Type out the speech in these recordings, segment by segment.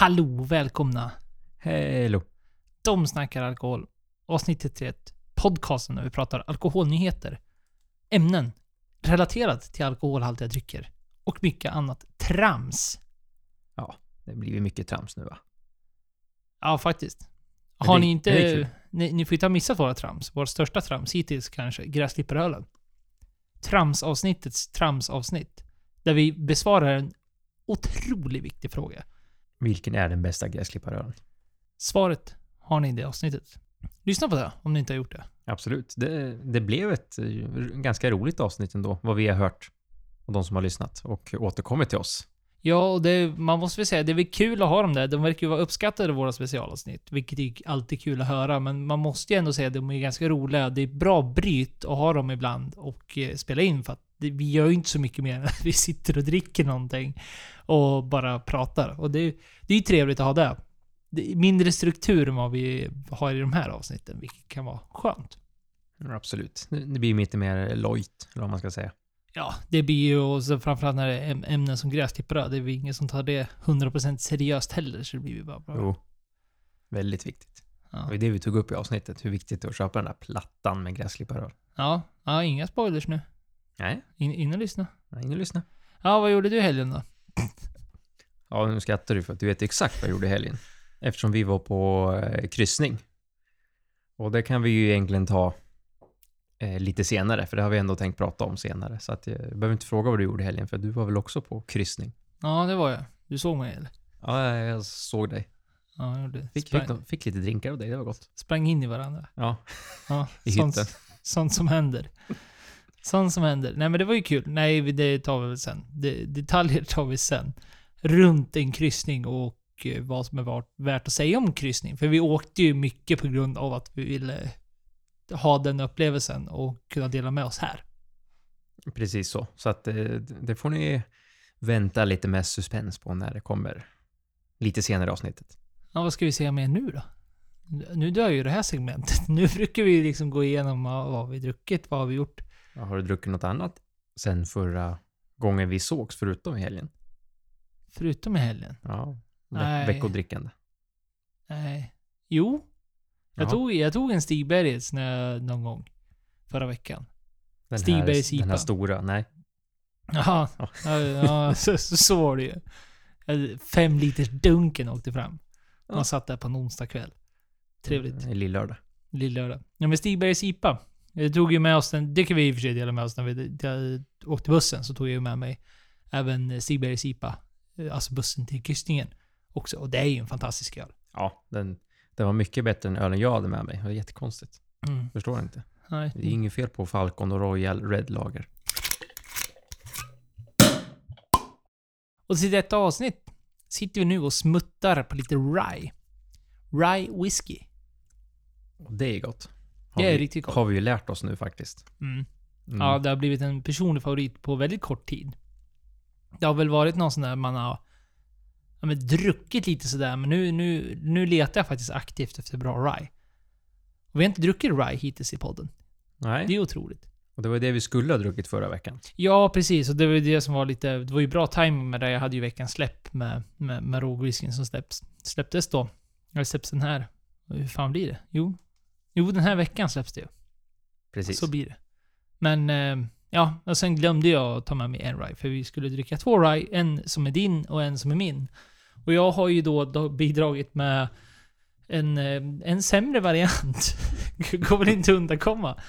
Hallå, välkomna. Hello. De snackar alkohol. Avsnitt 31. Podcasten där vi pratar alkoholnyheter. Ämnen relaterat till alkoholhaltiga drycker. Och mycket annat trams. Ja, det blir ju mycket trams nu va? Ja, faktiskt. Men Har det- ni inte... Ni, ni får inte ha missat våra trams. Vårt största trams hittills kanske. Gräsklipperölen. Tramsavsnittets tramsavsnitt. Där vi besvarar en otroligt viktig fråga. Vilken är den bästa gräsklipparölen? Svaret har ni i det avsnittet. Lyssna på det om ni inte har gjort det. Absolut. Det, det blev ett eh, ganska roligt avsnitt ändå, vad vi har hört. Och de som har lyssnat och återkommit till oss. Ja, och det, man måste väl säga, det är väl kul att ha dem där. De verkar ju vara uppskattade, våra specialavsnitt. Vilket är alltid kul att höra, men man måste ju ändå säga att de är ganska roliga. Det är bra bryt att ha dem ibland och eh, spela in för att det, vi gör ju inte så mycket mer än att vi sitter och dricker någonting och bara pratar. Och det, det är ju trevligt att ha det. det är mindre struktur än vad vi har i de här avsnitten, vilket kan vara skönt. Absolut. Det det blir lite mer lojt, eller vad man ska säga. Ja, det blir ju, och så framförallt när det är äm- ämnen som gräsklippare, det är väl ingen som tar det 100% seriöst heller, så det blir ju bara bra. Jo. Väldigt viktigt. Ja. Det var det vi tog upp i avsnittet, hur viktigt det är att köpa den där plattan med gräsklipparöl. Ja, ja, inga spoilers nu. Nej, In, in och lyssna. nej, in och lyssna. Ja, vad gjorde du i helgen då? Ja, nu skrattar du för att du vet exakt vad jag gjorde i helgen. Eftersom vi var på eh, kryssning. Och det kan vi ju egentligen ta eh, lite senare, för det har vi ändå tänkt prata om senare. Så att, eh, jag behöver inte fråga vad du gjorde i helgen, för du var väl också på kryssning? Ja, det var jag. Du såg mig eller? Ja, jag såg dig. Ja, jag gjorde. Fick, fick, de- fick lite drinkar av dig, det var gott. sprang in i varandra. Ja, Ja, i sånt, hytten. sånt som händer. Sånt som händer. Nej, men det var ju kul. Nej, det tar vi väl sen. Det, detaljer tar vi sen. Runt en kryssning och eh, vad som är värt att säga om kryssning. För vi åkte ju mycket på grund av att vi ville ha den upplevelsen och kunna dela med oss här. Precis så. Så att eh, det får ni vänta lite med suspens på när det kommer lite senare i avsnittet. Ja, vad ska vi säga mer nu då? Nu dör ju det här segmentet. Nu brukar vi liksom gå igenom vad vi druckit, vad har vi gjort. Ja, Har du druckit något annat sen förra gången vi sågs, förutom i helgen? Förutom i helgen. Ja, Nej. ve- veckodrickande. Nej. Jo. Jag, Ja. tog, jag tog en Stig Bergets när- någon gång. Förra veckan. Den Stigbergs här, den här IPA. stora, nej. Jaha. Ja. Ja, ja så, så, så var det ju. Jag- Fem liters dunken åkte fram. Man Ja. satt där på en onsdag kväll. Trevligt. Mm, Lillördag. Lillördag. Ja men Stigbergs IPA. Jag tog ju med oss den, det kan vi i och för sig dela med oss när vi jag åkte bussen. Så tog jag ju med mig även Stigbergs IPA. eh, Alltså bussen till kryssningen också. Och det är ju en fantastisk öl. Ja, den, den var mycket bättre än ölen jag hade med mig. Det var jättekonstigt. Mm. Förstår inte. Nej. Det är inget fel på Falcon och Royal Red Lager. Och till detta avsnitt sitter vi nu och smuttar på lite rye. Rye whisky. Och det är gott. Har Det är vi, riktigt gott. Har vi ju lärt oss nu faktiskt. Mm. Mm. Ja, det har blivit en personlig favorit på väldigt kort tid. Det har väl varit någon sån där man har ja, men druckit lite sådär, men nu, nu, nu letar jag faktiskt aktivt efter bra rye. Och vi har inte druckit rye hittills i podden. Nej, Det är otroligt. och det var det vi skulle ha druckit förra veckan. Ja, precis. Och det var det som var lite... Det var ju bra timing med det. Jag hade ju veckans släpp med, med, med rågwhiskyn som släpps, släpptes då. Eller släpps den här. Hur fan blir det? Jo. Jo, den här veckan släpps det ju. Precis. Så blir det. Men, eh, ja. Och sen glömde jag att ta med mig en rye. För vi skulle dricka två rye. En som är din och en som är min. Och jag har ju då, bidragit med en, eh, en sämre variant. Går väl inte att undkomma.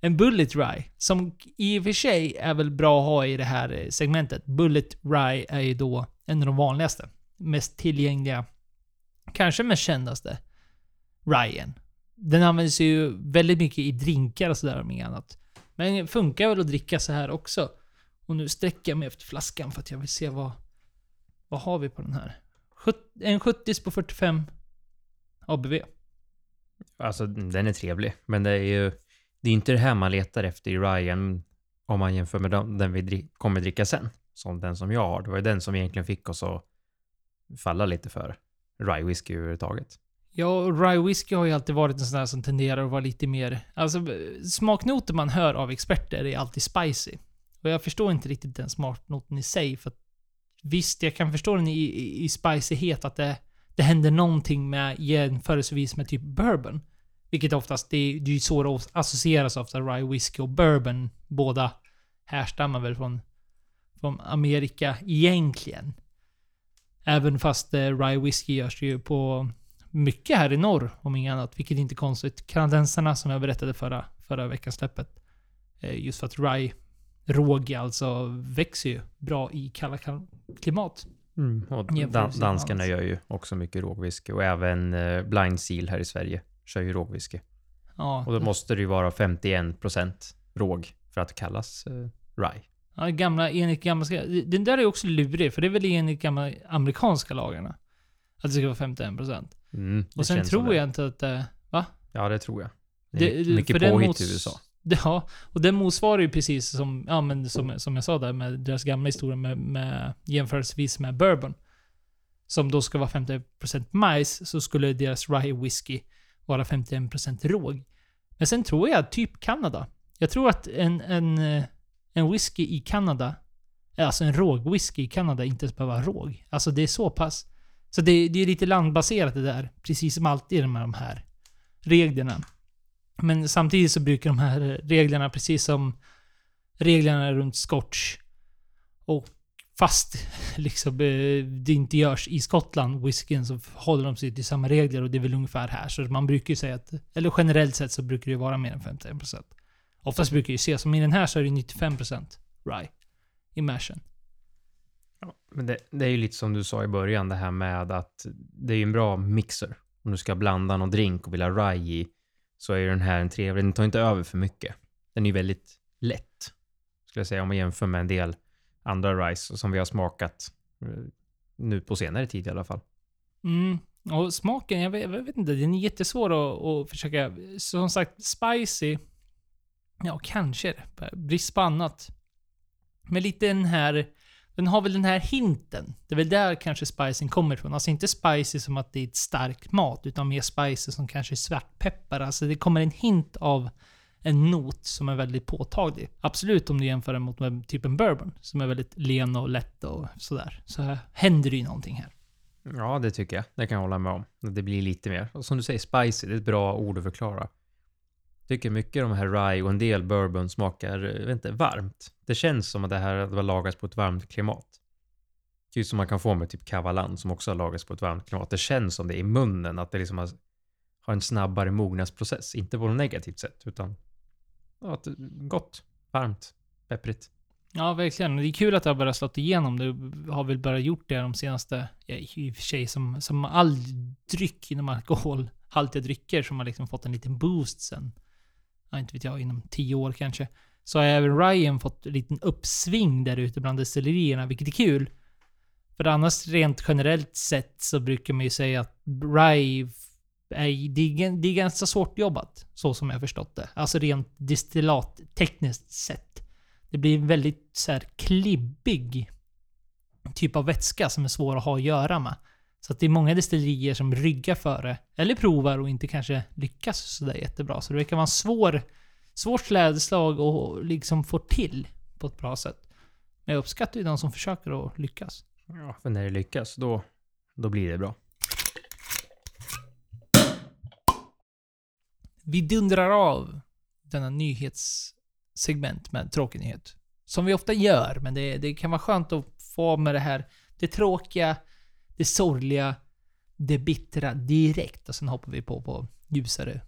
En Bullet Rye. Som i och för sig är väl bra att ha i det här eh, segmentet. Bullet Rye är ju då en av de vanligaste. Mest tillgängliga. Kanske mest kändaste. Ryen. Den används ju väldigt mycket i drinkar och sådär om inget annat. Men funkar väl att dricka så här också. Och nu sträcker jag mig efter flaskan för att jag vill se vad... Vad har vi på den här? En 70 på 45 ABV. Alltså, den är trevlig. Men det är ju... Det är inte det här man letar efter i Ryan om man jämför med den, den vi drick, kommer dricka sen. Som den som jag har. Det var ju den som egentligen fick oss att falla lite för rye whisky överhuvudtaget. Ja, rye whisky har ju alltid varit en sån där som tenderar att vara lite mer... Alltså, smaknoter man hör av experter är alltid spicy. Och jag förstår inte riktigt den smaknoten i sig, för att visst, jag kan förstå den i, i, i spicighet att det, det händer någonting med jämförelsevis med typ bourbon. Vilket oftast, det, är- det är ju så det associeras ofta, rye whisky och bourbon. Båda härstammar väl från, från Amerika egentligen. Även fast eh, rye whisky görs ju på mycket här i norr, om inget annat. Vilket inte är konstigt. Kanadensarna, som jag berättade förra, förra veckans släppet. Eh, just för att rye, råg alltså, växer ju bra i kalla kal- klimat. Mm. Och dan- danskarna gör ju också mycket rågwhisky och även eh, Blind Seal här i Sverige kör ju rågwhisky. Ja, Och då måste det ju vara 51% råg för att kallas eh, rye. ja, gamla, enligt gamla... Den där är också lurig, för det är väl enligt gamla amerikanska lagarna. Att det ska vara 51%. Mm, Och sen tror jag inte att det... Va? Ja, det tror jag. Det är det- mycket påhitt i USA. Ja, och det motsvarar ju precis som, ja, men som, som jag sa där med deras gamla historia med, med jämförelsevis med bourbon. Som då ska vara 50% majs, så skulle deras rye whisky vara 51% råg. Men sen tror jag typ Kanada. Jag tror att en, en, en whisky i Kanada, alltså en rågwhisky i Kanada inte ens behöver vara råg. Alltså det är så pass. Så det, det är lite landbaserat det där. Precis som alltid med de här reglerna. Men samtidigt så brukar de här reglerna, precis som reglerna runt scotch och fast liksom, eh, det inte görs i Skottland, whiskyn, så håller de sig till samma regler och det är väl ungefär här. Så man brukar ju säga att, eller generellt sett så brukar det ju vara mer än 51%. Oftast brukar det ju se, som i den här så är det 95% rye i mashen. Men det, det är ju lite som du sa i början, det här med att det är ju en bra mixer. Om du ska blanda någon drink och vill ha rye i, så är ju den här en trevlig, den tar inte över för mycket. Den är ju väldigt lätt, skulle jag säga, om man jämför med en del andra rice som vi har smakat eh, nu på senare tid i alla fall. Mm. Och smaken, jag vet, jag vet inte, den är jättesvår att, att försöka... Som sagt, spicy. Ja, kanske. Brist på annat. Men lite den här... Den har väl den här hinten. Det är väl där kanske spicen kommer ifrån. Alltså inte spicy som att det är ett starkt mat, utan mer spicy som kanske är svartpeppar. Alltså det kommer en hint av en not som är väldigt påtaglig. Absolut om du jämför den mot med typ en bourbon, som är väldigt len och lätt och sådär. Så här händer det ju någonting här. Ja, det tycker jag. Det kan jag hålla med om. Det blir lite mer. Och som du säger, spicy, det är ett bra ord att förklara. Tycker mycket av de här rye och en del bourbon smakar, eh, jag vet inte, varmt. Det känns som att det här var lagat på ett varmt klimat. Just som man kan få med typ Kavalan som också har lagats på ett varmt klimat. Det känns som det i munnen, att det liksom har, har en snabbare mognadsprocess. Inte på något negativt sätt, utan ja, att det- gott, varmt, pepprigt. Ja, verkligen. Det är kul att det har börjat slå igenom. Det har väl bara gjort det de senaste, ja, i och för sig som, som all dryck inom alkoholhaltiga drycker som har liksom fått en liten boost sen, inte vet jag, inom tio år kanske. Så har även Ryan fått en liten uppsving där ute bland destillerierna, vilket är kul. För annars rent generellt sett så brukar man ju säga att Rye är, det, är, det är ganska svårt jobbat, så som jag har förstått det. Alltså rent destillat-tekniskt sett. Det blir en väldigt så här klibbig typ av vätska som är svår att ha att göra med. Så att det är många destillerier som ryggar för det, eller provar och inte kanske lyckas sådär jättebra. Så det verkar vara en svår, svårt slädslag och liksom få till på ett bra sätt. Men jag uppskattar ju de som försöker att lyckas. Ja, för när det lyckas, då, då blir det bra. Vi dundrar av denna nyhetssegment med tråkig nyhet. Som vi ofta gör, men det, det kan vara skönt att få med det här, det tråkiga, det sorgliga, det bittra direkt. Och sen hoppar vi på på ljusare.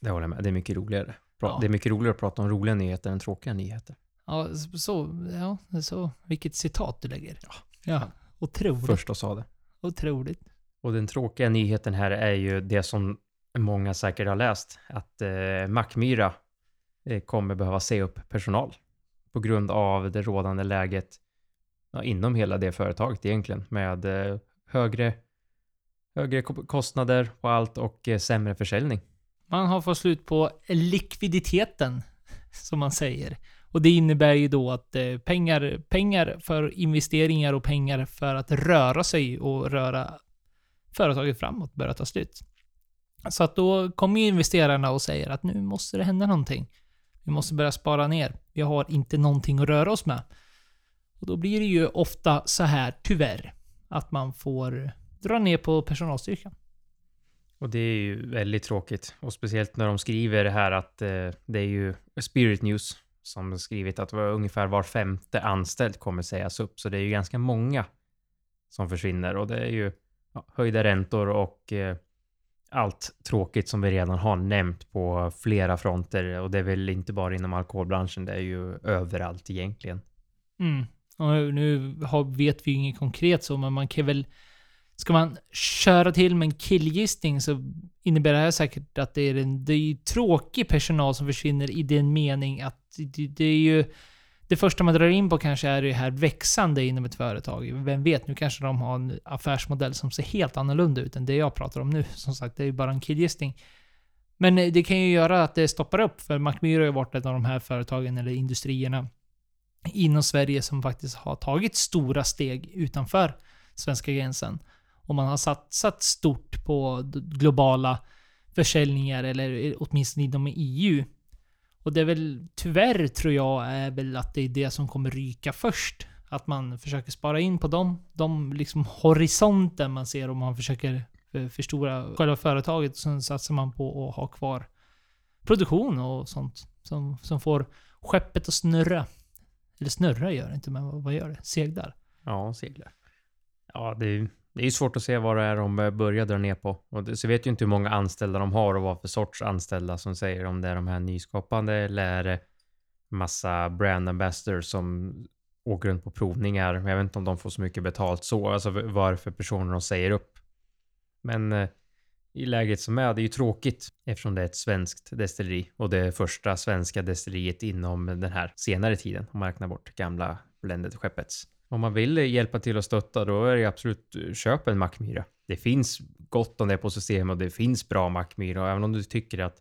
Det håller jag med. Det är mycket roligare. Pra- Ja. Det är mycket roligare att prata om roliga nyheter än tråkiga nyheter. Ja, så, ja, så, vilket citat du lägger. Ja, ja. Otroligt. Första sa det. Otroligt. Och den tråkiga nyheten här är ju det som många säkert har läst, att eh, Mackmyra eh, kommer behöva se upp personal på grund av det rådande läget ja, inom hela det företaget egentligen med eh, högre, högre kostnader på allt och eh, sämre försäljning. Man har fått slut på likviditeten, som man säger. Och det innebär ju då att eh, pengar, pengar för investeringar och pengar för att röra sig och röra företaget framåt börjar ta slut. Så att då kommer ju investerarna och säger att nu måste det hända någonting. Vi måste börja spara ner. Vi har inte någonting att röra oss med. Och då blir det ju ofta så här, tyvärr, att man får dra ner på personalstyrkan. Och det är ju väldigt tråkigt. Och speciellt när de skriver det här att eh, det är ju Spirit News som skrivit att ungefär var femte anställd kommer sägas upp. Så det är ju ganska många som försvinner och det är ju ja, höjda räntor och eh, allt tråkigt som vi redan har nämnt på flera fronter. Och det är väl inte bara inom alkoholbranschen, det är ju överallt egentligen. Mm. Nu har, vet vi ju inget konkret så, men man kan väl... Ska man köra till med en killgissning så innebär det här säkert att det är en det är tråkig personal som försvinner i den mening att det, det är ju... Det första man drar in på kanske är det här växande inom ett företag. Vem vet, nu kanske de har en affärsmodell som ser helt annorlunda ut än det jag pratar om nu. Som sagt, det är ju bara en killgissning. Men eh, det kan ju göra att det stoppar upp, för Macmyra har ju varit ett av de här företagen eller industrierna inom Sverige som faktiskt har tagit stora steg utanför svenska gränsen. Och man har satsat stort på globala försäljningar, eller åtminstone inom EU. Och det är väl, tyvärr tror jag, är väl att det är det som kommer ryka först. Att man försöker spara in på dem. De liksom horisonten man ser om man försöker eh, förstora själva företaget. Sen satsar man på att ha kvar produktion och sånt. Som, som får skeppet att snurra. Eller snurrar gör det inte, men vad gör det? Seglar? Ja, seglar. Ja, det är, det är svårt att se vad det är de börjar dra ner på. Och det, så vet ju inte hur många anställda de har och vad för sorts anställda som säger om det är de här nyskapande eller är det massa brand ambassadors som åker runt på provningar. Jag vet inte om de får så mycket betalt så, alltså varför personer de säger upp. Men eh, i läget som är, det är ju tråkigt eftersom det är ett svenskt destilleri och det är första svenska destilleriet inom den här senare tiden om man räknar bort gamla blended skeppets. Om man vill hjälpa till och stötta då är det absolut eh, köp en Mackmyra. Det finns gott om det på systemet och det finns bra Mackmyra och även om du tycker att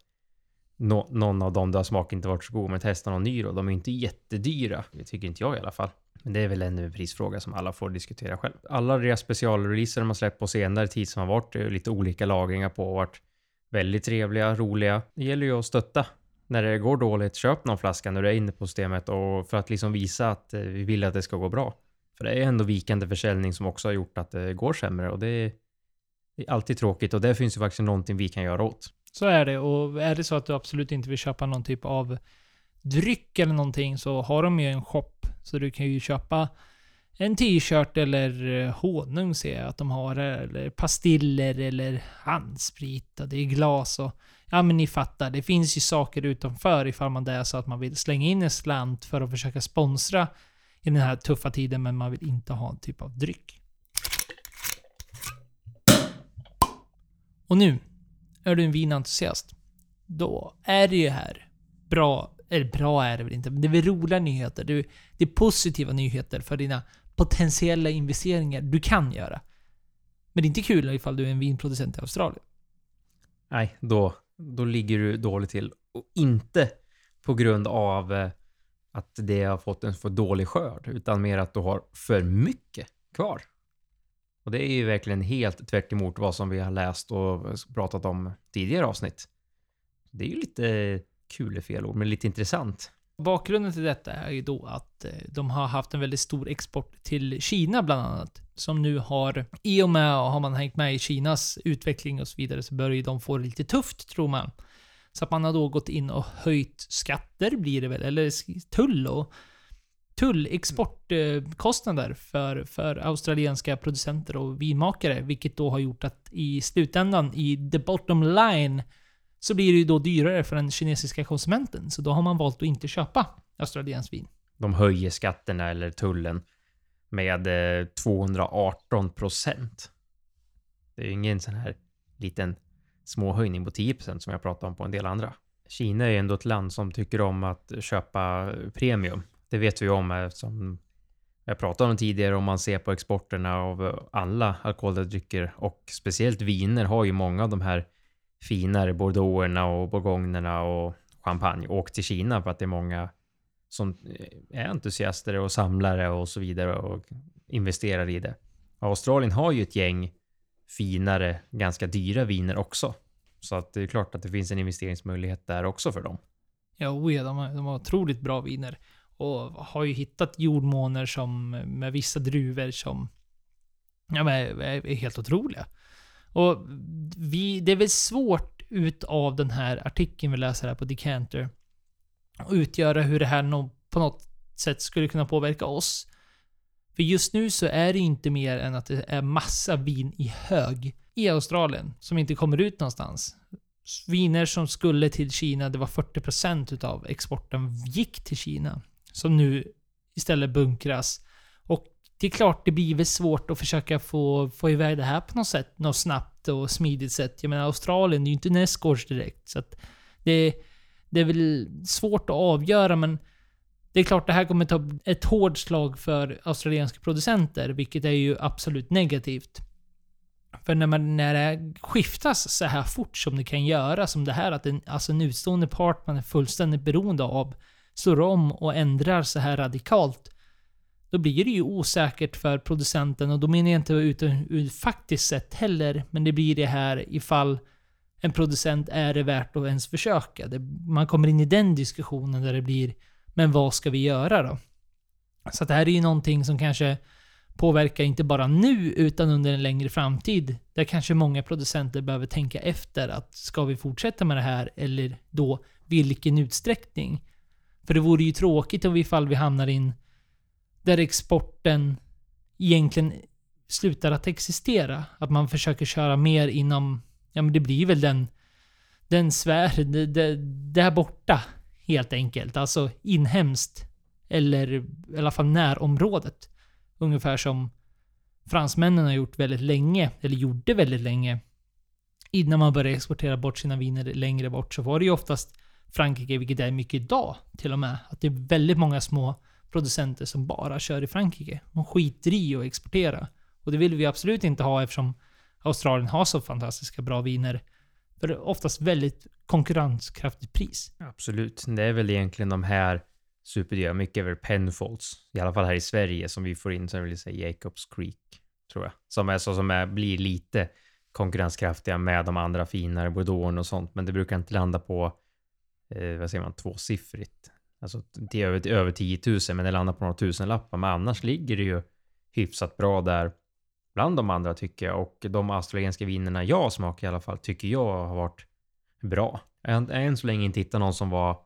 no någon av dem du har smakat inte varit så god, men testa någon ny då. De är inte jättedyra. Det tycker inte jag i alla fall. Men det är väl en prisfråga som alla får diskutera själv. Alla deras specialreleaser de har släppt på senare tid som har varit lite olika lagringar på och varit väldigt trevliga, roliga. Det gäller ju att stötta. När det går dåligt, köp någon flaska när du är inne på systemet och för att liksom visa att eh, vi vill att det ska gå bra. För det är ändå vikande försäljning som också har gjort att det går sämre och det är alltid tråkigt och det finns ju faktiskt någonting vi kan göra åt. Så är det och är det så att du absolut inte vill köpa någon typ av dryck eller någonting så har de ju en shop så du kan ju köpa en t-shirt eller eh, honung ser jag att de har här. eller pastiller eller handsprit och det är glas och ja men ni fattar, det finns ju saker utanför ifall man det är så att man vill slänga in en slant för att försöka sponsra i den här tuffa tiden men man vill inte ha en typ av dryck. Och nu, är du en vinentusiast, då är det ju här bra eller bra är det väl inte, men det är väl roliga nyheter. Det är, det är positiva nyheter för dina potentiella investeringar du kan göra. Men det är inte kul ifall du är en vinproducent i Australien. Nej, då, då ligger du dåligt till. Och inte på grund av eh, att det har fått en för dålig skörd, utan mer att du har för mycket kvar. Och det är ju verkligen helt tvärt vad som vi har läst och pratat om tidigare avsnitt. Det är ju lite kul är fel ord, men lite intressant. Bakgrunden till detta är ju då att eh, de har haft en väldigt stor export till Kina bland annat. Som nu har, i och med, och har man hängt med i Kinas utveckling och så vidare, så börjar ju de få det lite tufft tror man. Så att man har då gått in och höjt skatter blir det väl, eller tull och tull, exportkostnader för, för australienska producenter och vinmakare. Vilket då har gjort att i slutändan, i the bottom line, så blir det ju då dyrare för den kinesiska konsumenten. Så då har man valt att inte köpa australienskt vin. De höjer skatterna eller tullen med eh, 218 procent. Det är ju ingen sån här liten småhöjning på 10 procent som jag pratar om på en del andra. Kina är ju ändå ett land som tycker om att köpa premium. Det vet vi om eftersom jag pratade om tidigare, om man ser på exporterna av alla alkoholdrycker och speciellt viner har ju många av de här finare bordeauxerna och bourgognerna och champagne Åk till Kina för att det är många som eh, är entusiaster och samlare och så vidare och investerar i det. Australien har ju ett gäng finare, ganska dyra viner också. Så att det är klart att det finns en investeringsmöjlighet där också för dem. Ja, oja, de, har, de har otroligt bra viner. Och har ju hittat jordmåner som, med vissa druvor som ja, men är, är helt otroliga. Och vi, det är väl svårt utav den här artikeln vi läser här på Decanter att utgöra hur det här no, på något sätt skulle kunna påverka oss. För just nu så är det inte mer än att det är massa vin i hög i Australien som inte kommer ut någonstans. Viner som skulle till Kina, det var 40% utav exporten gick till Kina. Som nu istället bunkras. Det är klart, det blir väl svårt att försöka få, få iväg det här på något sätt. Något snabbt och smidigt sätt. Jag menar, Australien det är ju inte nästgårds direkt. Så att det, det är väl svårt att avgöra, men det är klart det här kommer ta ett hårt slag för australienska producenter, vilket är ju absolut negativt. För när, man, när det skiftas så här fort som det kan göra, som det här, att en, alltså en utstående part man är fullständigt beroende av slår om och ändrar så här radikalt, då blir det ju osäkert för producenten och då menar jag inte utan ur faktiskt sett heller, men det blir det här ifall en producent är det värt att ens försöka. Det, man kommer in i den diskussionen där det blir, men vad ska vi göra då? Så det här är ju någonting som kanske påverkar inte bara nu, utan under en längre framtid. Där kanske många producenter behöver tänka efter att ska vi fortsätta med det här, eller då vilken utsträckning? För det vore ju tråkigt om ifall vi hamnar in där exporten egentligen slutar att existera. Att man försöker köra mer inom, ja men det blir väl den, den sfär, det, det, där borta helt enkelt. Alltså inhemskt. Eller i alla fall närområdet. Ungefär som fransmännen har gjort väldigt länge, eller gjorde väldigt länge. Innan man började exportera bort sina viner längre bort så var det ju oftast Frankrike, vilket det är mycket idag till och med. Att det är väldigt många små producenter som bara kör i Frankrike. De skiter i att exportera. Och det vill vi absolut inte ha eftersom Australien har så fantastiska bra viner. För oftast väldigt konkurrenskraftigt pris. Absolut. Det är väl egentligen de här superdyra, mycket över Penfolds, i alla fall här i Sverige, som vi får in, som vill säga Jacobs Creek, tror jag. Som är så som är, blir lite konkurrenskraftiga med de andra finare Bordeaux och sånt, men det brukar inte landa på, eh, vad säger man, tvåsiffrigt. Alltså till över, över, över 10 000, men det landar på några tusenlappar. Men annars ligger det ju hyfsat bra där bland de andra tycker jag. Och de australienska vinerna jag smakar i alla fall tycker jag har varit bra. Än, än så länge inte hittat någon som var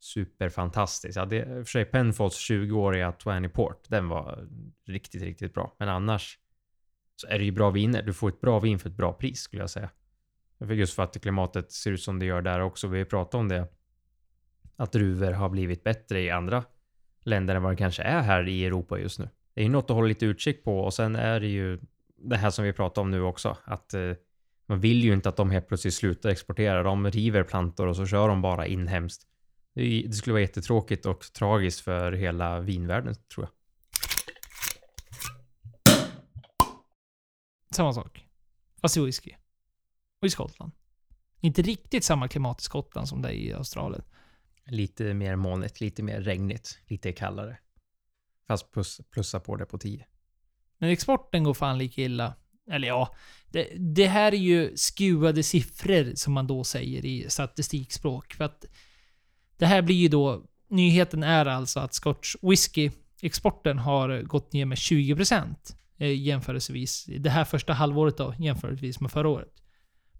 superfantastisk. Jag hade i och för sig Penfolds 20-åriga Twanny Port. Den var riktigt, riktigt bra. Men annars så är det ju bra viner. Du får ett bra vin för ett bra pris skulle jag säga. Just för att klimatet ser ut som det gör där också. Vi har pratat om det. Att druvor har blivit bättre i andra länder än vad det kanske är här i Europa just nu. Det är ju något att hålla lite utkik på och sen är det ju det här som vi pratar om nu också. Att eh, man vill ju inte att de helt plötsligt slutar exportera. De river plantor och så kör de bara inhemskt. Det, skulle vara jättetråkigt och tragiskt för hela vinvärlden, tror jag. Samma sak. Fast i whisky. Och i Skottland. Inte riktigt samma klimat i Skottland som det är i Australien. Lite mer molnigt, lite mer regnigt, lite kallare. Fast plus, plussa på det på 10. Men exporten går fan lika illa. Eller ja, det, det här är ju skuade siffror som man då säger i statistikspråk. För att det här blir ju då... Nyheten är alltså att Scotch Whisky exporten har gått ner med 20% eh, jämförelsevis. Det här första halvåret då, jämförelsevis med förra året.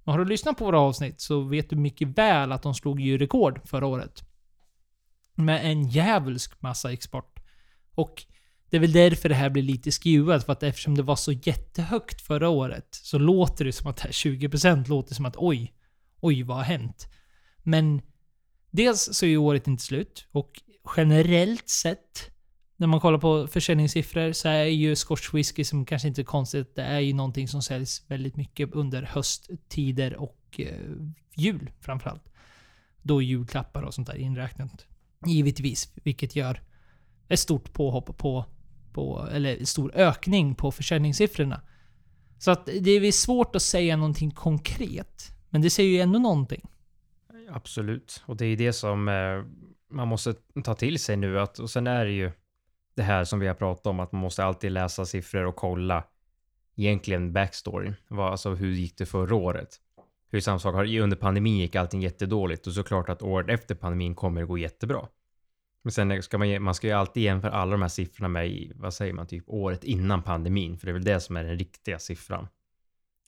Men har du lyssnat på våra avsnitt så vet du mycket väl att de slog ju rekord förra året. Med en djävulsk massa export. Och det är väl därför det här blir lite skruvat, för att eftersom det var så jättehögt förra året så låter det som att det här 20% låter som att oj, oj vad har hänt? Men Dels så är året inte slut och generellt sett när man kollar på försäljningssiffror så är ju Scotch whisky, som kanske inte är konstigt, det är ju någonting som säljs väldigt mycket under hösttider och eh, jul framförallt. Då julklappar och sånt där inräknat. Givetvis, vilket gör ett stort påhopp på, på eller stor ökning på försäljningssiffrorna. Så att det är svårt att säga någonting konkret. Men det säger ju ändå någonting. Absolut, och det är det som eh, man måste ta till sig nu. Att, och sen är det ju det här som vi har pratat om, att man måste alltid läsa siffror och kolla egentligen backstory. Vad, alltså hur gick det förra året? Hur samma sak, under pandemin gick allting jättedåligt och såklart att året efter pandemin kommer det gå jättebra. Men sen ska man, man ska ju alltid jämföra alla de här siffrorna med, vad säger man, typ året innan pandemin. För det är väl det som är den riktiga siffran.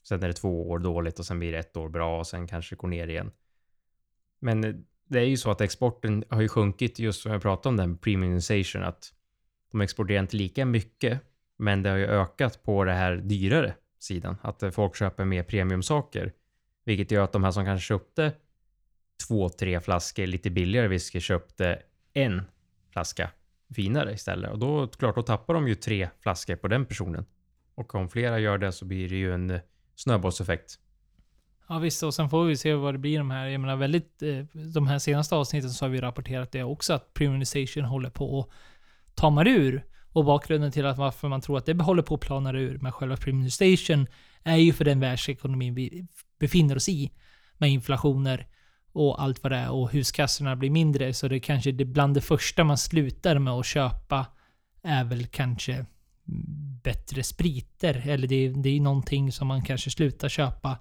Sen är det två år dåligt och sen blir det ett år bra och sen kanske det går ner igen. Men eh, det är ju så att exporten har ju sjunkit just som jag pratade om den premiumization, att de exporterar inte lika mycket, men det har ju ökat på det här dyrare sidan, att folk köper mer premiumsaker, vilket gör att de här som kanske köpte två, tre flaskor lite billigare whisky köpte en flaska finare istället. Och då, klart, då tappar de ju tre flaskor på den personen. Och om flera gör det så blir det ju en eh, snöbollseffekt. Ja visst, och sen får vi se vad det blir de här. Jag menar väldigt, eh, de här senaste avsnitten så har vi rapporterat det också att premiumization håller på att tamar ur. Och bakgrunden till att varför man tror att det håller på att plana ur med själva premiumization är ju för den världsekonomin vi befinner oss i. Med inflationer och allt vad det är och huskassorna blir mindre. Så det kanske det bland det första man slutar med att köpa är väl kanske bättre spriter. Eller det, det är någonting som man kanske slutar köpa.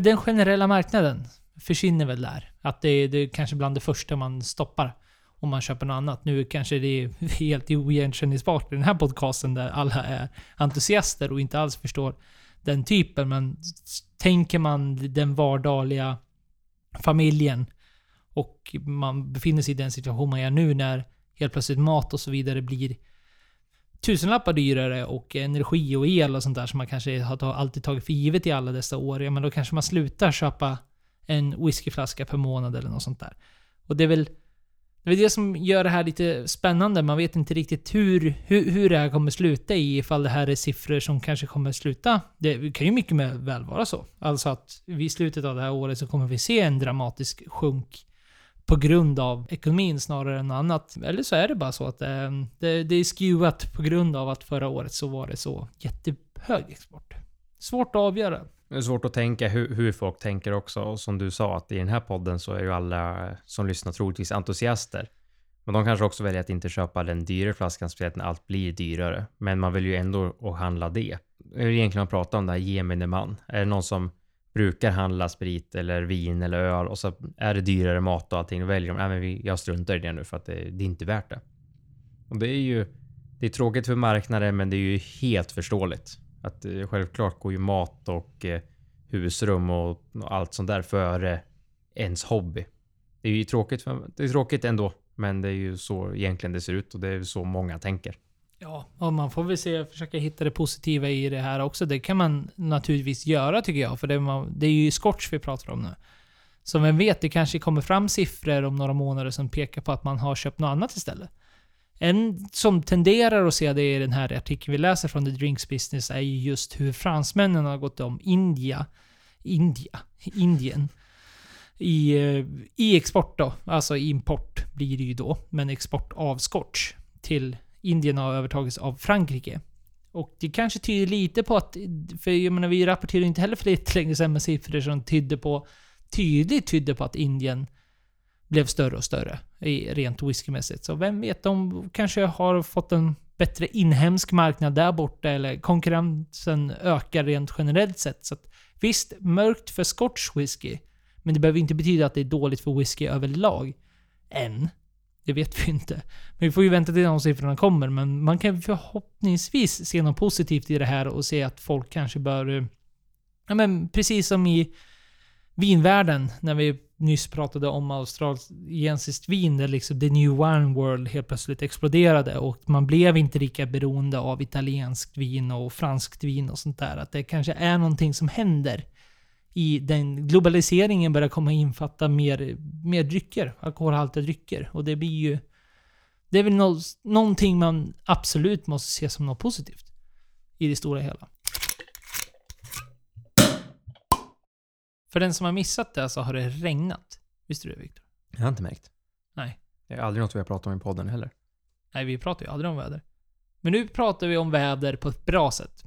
Den generella marknaden försvinner väl där. Att det det är kanske bland det första man stoppar. Om man köper något annat. Nu kanske det är helt oigenkännbart i den här podcasten där alla är entusiaster och inte alls förstår den typen. Men tänker man den vardagliga familjen och man befinner sig i den situation man är nu när helt plötsligt mat och så vidare blir tusenlappar dyrare och energi och el och sånt där som man kanske har alltid tagit för givet i alla dessa år. Ja, men då kanske man slutar köpa en whiskyflaska per månad eller något sånt där. Och det är väl det, är det som gör det här lite spännande. Man vet inte riktigt hur, hur, hur det här kommer sluta i, ifall det här är siffror som kanske kommer sluta. Det kan ju mycket väl vara så. Alltså att vid slutet av det här året så kommer vi se en dramatisk sjunk på grund av ekonomin snarare än annat. Eller så är det bara så att det, det, det är skewat på grund av att förra året så var det så jättehög export. Svårt att avgöra. Det är svårt att tänka hur, hur folk tänker också. Och som du sa, att i den här podden så är ju alla som lyssnar troligtvis entusiaster. Men de kanske också väljer att inte köpa den dyrare flaskan, speciellt när allt blir dyrare. Men man vill ju ändå och handla det. Jag är egentligen att prata om det här gemene man. Är det någon som brukar handla sprit eller vin eller öl och så är det dyrare mat och allting, då väljer de, nej men vi, jag struntar i det nu för att det, det är inte värt det. Och det är ju, det är tråkigt för marknaden men det är ju helt förståeligt. Att eh, självklart går ju mat och eh, husrum och, allt sånt där före ens hobby. Det är ju tråkigt, för, det är tråkigt ändå, men det är ju så egentligen det ser ut och det är så många tänker. Ja, och man får väl se, försöka hitta det positiva i det här också. Det kan man naturligtvis göra tycker jag, för det, är man, det är ju Scotch vi pratar om nu. Så vem vet, det kanske kommer fram siffror om några månader som pekar på att man har köpt något annat istället. En som tenderar att se det i den här artikeln vi läser från The Drinks Business är ju just hur fransmännen har gått om India, India, Indien i, eh, i export då. Alltså import blir det ju då, men export av Scotch till Indien har övertagits av Frankrike. Och det kanske tyder lite på att, för jag menar vi rapporterade inte heller för lite länge sedan med siffror som tydde på, tydligt tydde på att Indien blev större och större i, rent whiskymässigt. Så vem vet, de kanske har fått en bättre inhemsk marknad där borta eller konkurrensen ökar rent generellt sett. Så att, visst, mörkt för scotch whisky, men det behöver inte betyda att det är dåligt för whisky överlag. Än. Det vet vi inte. Men vi får ju vänta till de siffrorna kommer. Men man kan förhoppningsvis se något positivt i det här och se att folk kanske bör... Ja men precis som i vinvärlden, när vi nyss pratade om australiensiskt vin, där liksom the new wine world helt plötsligt exploderade och man blev inte lika beroende av italienskt vin och franskt vin och sånt där. Att det kanske är någonting som händer i den globaliseringen börjar komma infatta mer, mer drycker, alkoholhaltiga drycker. Och det blir ju... Det är väl nå, någonting man absolut måste se som något positivt. I det stora hela. För den som har missat det så har det regnat. Visste du det Viktor? Jag har inte märkt. Nej. Det är aldrig något vi har pratat om i podden heller. Nej, vi pratar ju aldrig om väder. Men nu pratar vi om väder på ett bra sätt.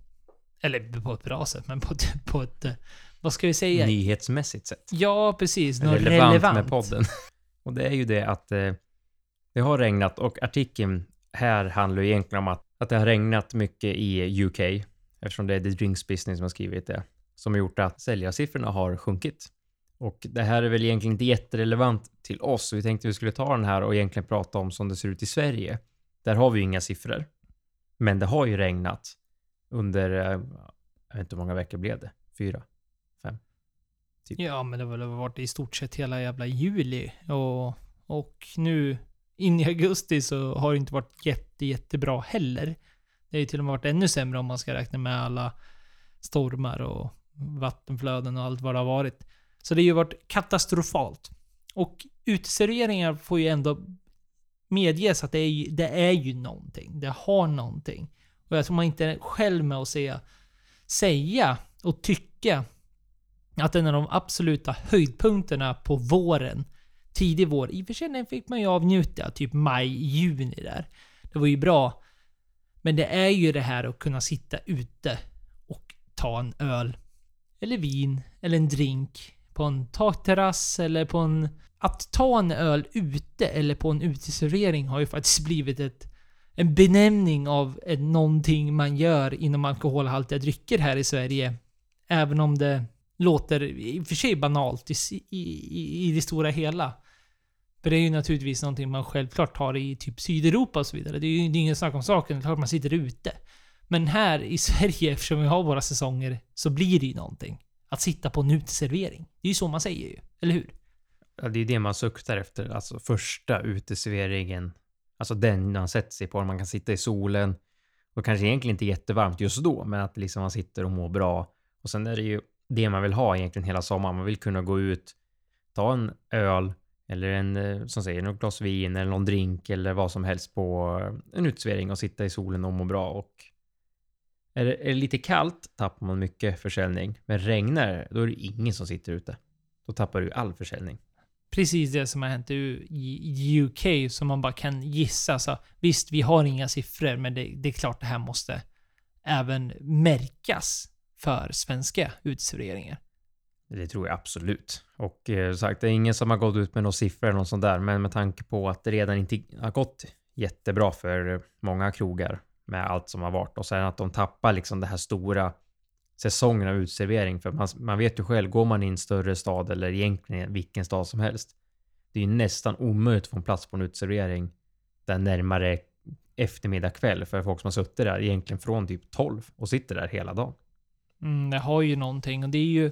Eller på ett bra sätt, men på ett... På ett vad ska vi säga? Nyhetsmässigt sett. Ja, precis. Något relevant, relevant. med podden. Och det är ju det att eh, det har regnat och artikeln här handlar egentligen om att, att det har regnat mycket i UK eftersom det är The Drinks Business som har skrivit det som har gjort att säljarsiffrorna har sjunkit. Och det här är väl egentligen inte jätterelevant till oss. Vi tänkte vi skulle ta den här och egentligen prata om som det ser ut i Sverige. Där har vi ju inga siffror. Men det har ju regnat under, eh, jag vet inte hur många veckor blev det? Fyra? Fem? Typ. Ja, men det har väl varit i stort sett hela jävla juli. Och, och nu in i augusti så har det inte varit jätte, jättebra heller. Det har ju till och med varit ännu sämre om man ska räkna med alla stormar och vattenflöden och allt vad det har varit. Så det har ju varit katastrofalt. Och uteserveringar får ju ändå medges att det är, ju, det är ju någonting. Det har någonting. Och jag tror man inte är själv med att säga, säga och tycka att en av de absoluta höjdpunkterna på våren, tidig vår, i och för sig den fick man ju avnjuta, typ maj, juni där. Det var ju bra. Men det är ju det här att kunna sitta ute och ta en öl, eller vin, eller en drink på en takterrass eller på en... Att ta en öl ute eller på en uteservering har ju faktiskt blivit ett, en benämning av ett, någonting man gör inom alkoholhaltiga drycker här i Sverige. Även om det låter i och för sig banalt i, i, i det stora hela. För det är ju naturligtvis någonting man självklart har i typ Sydeuropa och så vidare. Det är ju det är ingen snack om saken. Det är klart man sitter ute. Men här i Sverige, eftersom vi har våra säsonger, så blir det ju någonting. Att sitta på en uteservering. Det är ju så man säger ju. Eller hur? Ja, det är ju det man suktar efter. Alltså första uteserveringen. Alltså den man sätter sig på. Man kan sitta i solen. Och kanske egentligen inte jättevarmt just då, men att liksom man sitter och mår bra. Och sen är det ju det man vill ha egentligen hela sommaren. Man vill kunna gå ut, ta en öl eller en, eh, som säger, något glas vin eller någon drink eller vad som helst på eh, en uteservering och sitta i solen och må bra. Och är det, är det lite kallt tappar man mycket försäljning. Men regnar det, då är det ingen som sitter ute. Då tappar du all försäljning. Precis det som har hänt i UK som man bara kan gissa. Så visst, vi har inga siffror, men det, det är klart det här måste även märkas för svenska uteserveringar. Det tror jag absolut. Och eh, sagt, det är ingen som har gått ut med några siffror eller något sånt där, men med tanke på att det redan inte har gått jättebra för många krogar med allt som har varit och sen att de tappar liksom det här stora säsongen av utservering. För man, man vet ju själv, går man i en större stad eller egentligen vilken stad som helst. Det är ju nästan omöjligt att få en plats på en uteservering där närmare eftermiddag kväll för folk som har suttit där egentligen från typ 12 och sitter där hela dagen. Mm, det har ju någonting och det är ju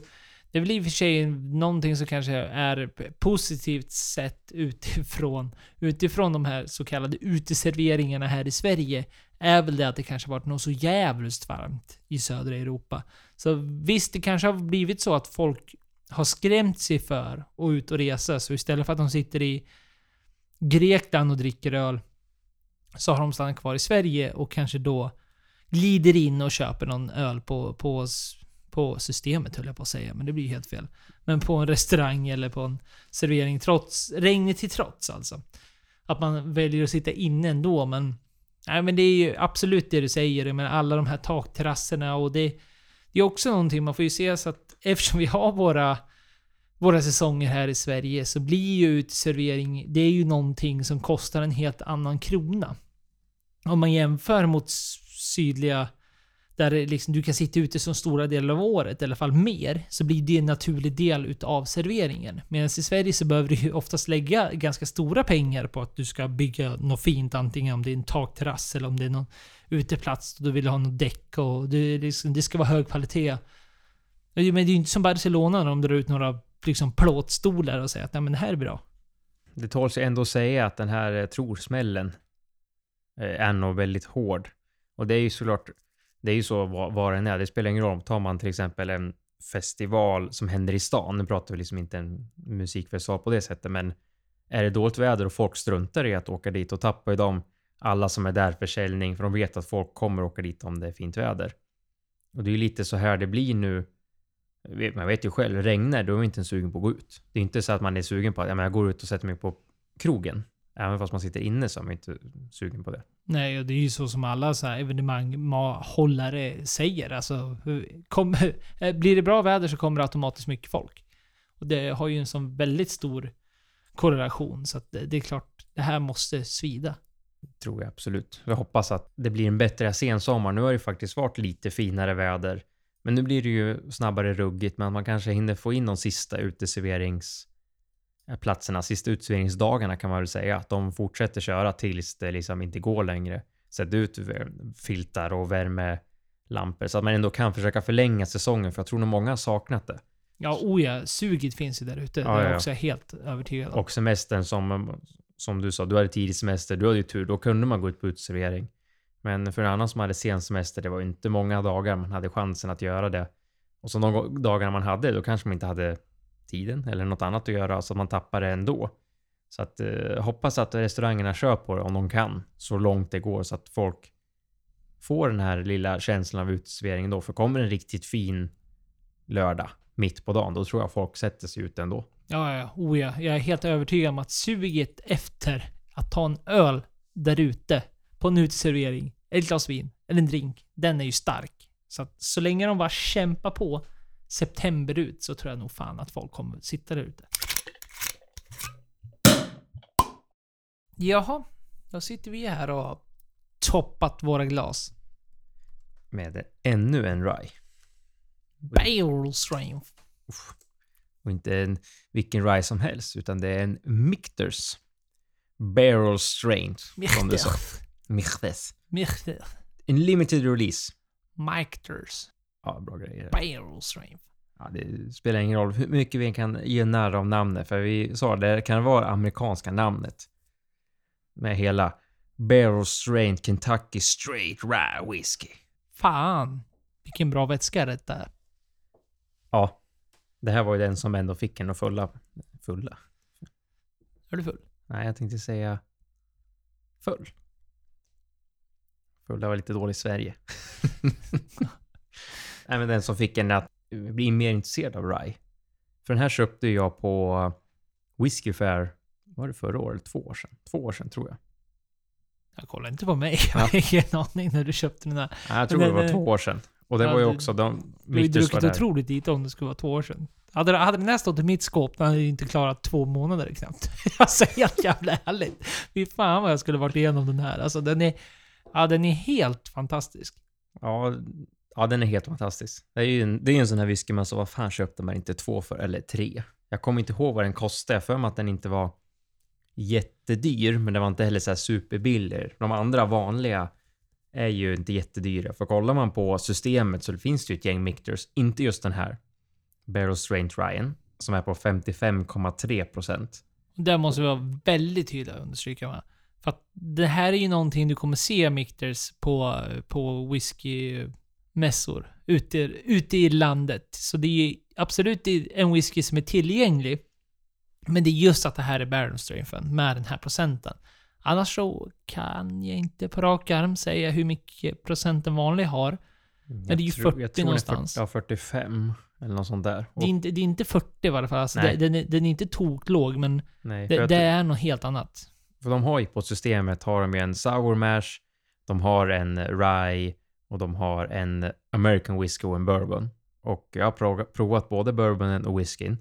det är väl i och för sig någonting som kanske är positivt sett utifrån, utifrån de här så kallade uteserveringarna här i Sverige, är väl det att det kanske varit något så jävligt varmt i södra Europa. Så visst, det kanske har blivit så att folk har skrämt sig för att ut och resa, så istället för att de sitter i Grekland och dricker öl, så har de stannat kvar i Sverige och kanske då glider in och köper någon öl på, på på systemet höll jag på att säga, men det blir helt fel. Men på en restaurang eller på en servering trots, regnet till trots alltså. Att man väljer att sitta inne ändå, men... Nej men det är ju absolut det du säger, men alla de här takterrasserna och det... Det är också någonting, man får ju se så att eftersom vi har våra våra säsonger här i Sverige så blir ju uteservering, det är ju någonting som kostar en helt annan krona. Om man jämför mot sydliga där liksom du kan sitta ute som stora delar av året, i alla fall mer, så blir det en naturlig del utav serveringen. Medan i Sverige så behöver du ju oftast lägga ganska stora pengar på att du ska bygga något fint, antingen om det är en takterrass eller om det är någon uteplats och du vill ha något däck och det, liksom, det ska vara hög kvalitet. Men det är ju inte som Barcelona när de drar ut några liksom plåtstolar och säger att Nej, men det här är bra. Det tål sig ändå att säga att den här eh, trorsmällen eh, är nog väldigt hård. Och det är ju såklart det är ju så vad, den är. Det spelar ingen roll. Tar man till exempel en festival som händer i stan. Nu pratar vi liksom inte en musikfestival på det sättet, men är det dåligt väder och folk struntar i att åka dit och tappar ju de alla som är där försäljning, för de vet att folk kommer åka dit om det är fint väder. Och det är ju lite så här det blir nu. Man vet ju själv, regnar då är man inte ens sugen på att gå ut. Det är inte så att man är sugen på att jag, jag går ut och sätter mig på krogen. Även fast man sitter inne så är man inte sugen på det. Nej, och det är ju så som alla så här evenemanghållare säger. Alltså, kom, blir det bra väder så kommer det automatiskt mycket folk. Och det har ju en sån väldigt stor korrelation. Så att det är klart, det här måste svida. Tror jag absolut. Jag hoppas att det blir en bättre sensommar. Nu har det faktiskt varit lite finare väder. Men nu blir det ju snabbare ruggigt, men man kanske hinner få in de sista uteserveringsplatserna, sista uteserveringsdagarna kan man väl säga, att de fortsätter köra tills det liksom inte går längre. Sätt ut filtar och värmelampor så att man ändå kan försöka förlänga säsongen, för jag tror nog många har saknat det. Ja, oh ja, suget finns ju där ute. Ja, det är ja. jag också helt övertygad om. Och semestern som, som du sa, du hade tidig semester, du hade ju tur, då kunde man gå ut på uteservering. Men för en annan som hade sen semester, det var inte många dagar man hade chansen att göra det. Och så de dagarna man hade, då kanske man inte hade tiden eller något annat att göra, så man tappar det ändå. Så att eh, hoppas att restaurangerna kör på det om de kan, så långt det går, så att folk får den här lilla känslan av uteservering då. För kommer en riktigt fin lördag mitt på dagen, då tror jag folk sätter sig ut ändå. Ja, ja, oh ja. Jag är helt övertygad om att suget efter att ta en öl där ute på en uteservering, ett glas vin eller en drink, den är ju stark. Så att så länge de bara kämpar på september ut så tror jag nog fan att folk kommer sitta där ute. Jaha, då sitter vi här och har toppat våra glas. Med ännu en rye. Barrel strength. Och inte en, vilken rye som helst, utan det är en Michters Barrel Strength, som du sa. Michters. Michter. En limited release. Michters. Ja, bra grejer. Barrel strength. Ja, det spelar ingen roll hur mycket vi kan ge narr av namnet, för vi sa det kan vara amerikanska namnet. Med hela Barrel Strength Kentucky Straight Rye Whiskey. Fan. Vilken bra vätska detta är. Ja, det här var ju den som ändå fick en att fulla. Fulla? Är du full? Nej, jag tänkte säga full. Fulla var lite dåligt Sverige. Men den som fick en att bli mer intresserad av rye. För den här köpte jag på Whiskey Fair, var det förra året? Två år sedan? Två år sedan tror jag. Jag kollar inte på mig. Jag har ingen aning när du köpte den här. Nej, jag tror Men det var den- två år sedan. Och det Ja, var ju också de... Du har ju druckit där. otroligt lite om det skulle vara två år sedan. Hade, hade den här stått i mitt skåp, då hade ju inte klarat två månader knappt. alltså helt jävla ärligt. Fy fan vad jag skulle varit igenom den här. Alltså den är... Ja, den är helt fantastisk. Ja, ja, den är helt fantastisk. Det är ju en, det är en sån här whisky man så vad fan köpte man inte två för, eller tre? Jag kommer inte ihåg vad den kostade. Jag för mig att den inte var jättedyr, men den var inte heller så här superbillig. De andra vanliga är ju inte jättedyra. För kollar man på systemet så finns det ju ett gäng mictors. inte just den här Barrel Straint Ryan, som är på 55,3 procent. Där måste vi vara väldigt tydliga och understryka med. För att det här är ju någonting du kommer se mictors på, på whisky whiskymässor ute, ute i landet. Så det är absolut en whisky som är tillgänglig. Men det är just att det här är Baron med den här procenten. Annars så kan jag inte på rak arm säga hur mycket procent en vanlig har. det är ju 40 någonstans. Den är 40, ja, 45 eller något sånt där. Det är inte, det är inte 40 i alla fall. Alltså det, den, är, den är inte toklåg, men nej, det, jag det tror- är något helt annat. För de har ju på systemet har de ju en sour mash, de har en rye och de har en American whisky och en bourbon. Och jag har provat både bourbonen och whiskyn.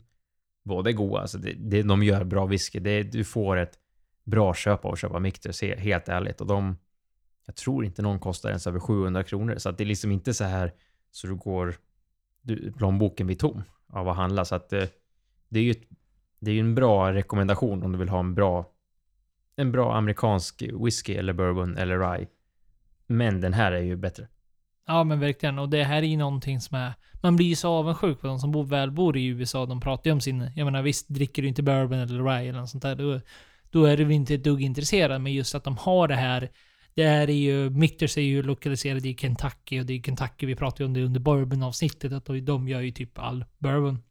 Båda är goda, alltså det, det, de gör bra whisky. Det, du får ett bra köp av att köpa Michters, helt ärligt. Och de, jag tror inte någon kostar ens över 700 kronor. Så att det är liksom inte så här så du går, du, plånboken blir tom av att handla. Så att det, det är ju ett, det är ju en bra rekommendation om du vill ha en bra en bra amerikansk whisky eller bourbon eller rye. Men den här är ju bättre. Ja men verkligen. Och det här är ju någonting som är... Man blir ju så avundsjuk på de som bor, väl bor i USA. De pratar ju om sin... Jag menar visst, dricker du inte bourbon eller rye eller något sånt där. Då, då är du väl inte ett dugg intresserad. Men just att de har det här. Det här är ju... Mitters är ju lokaliserade i Kentucky. Och det är Kentucky, vi pratade ju om det under bourbon-avsnittet. Att de gör ju typ all bourbon.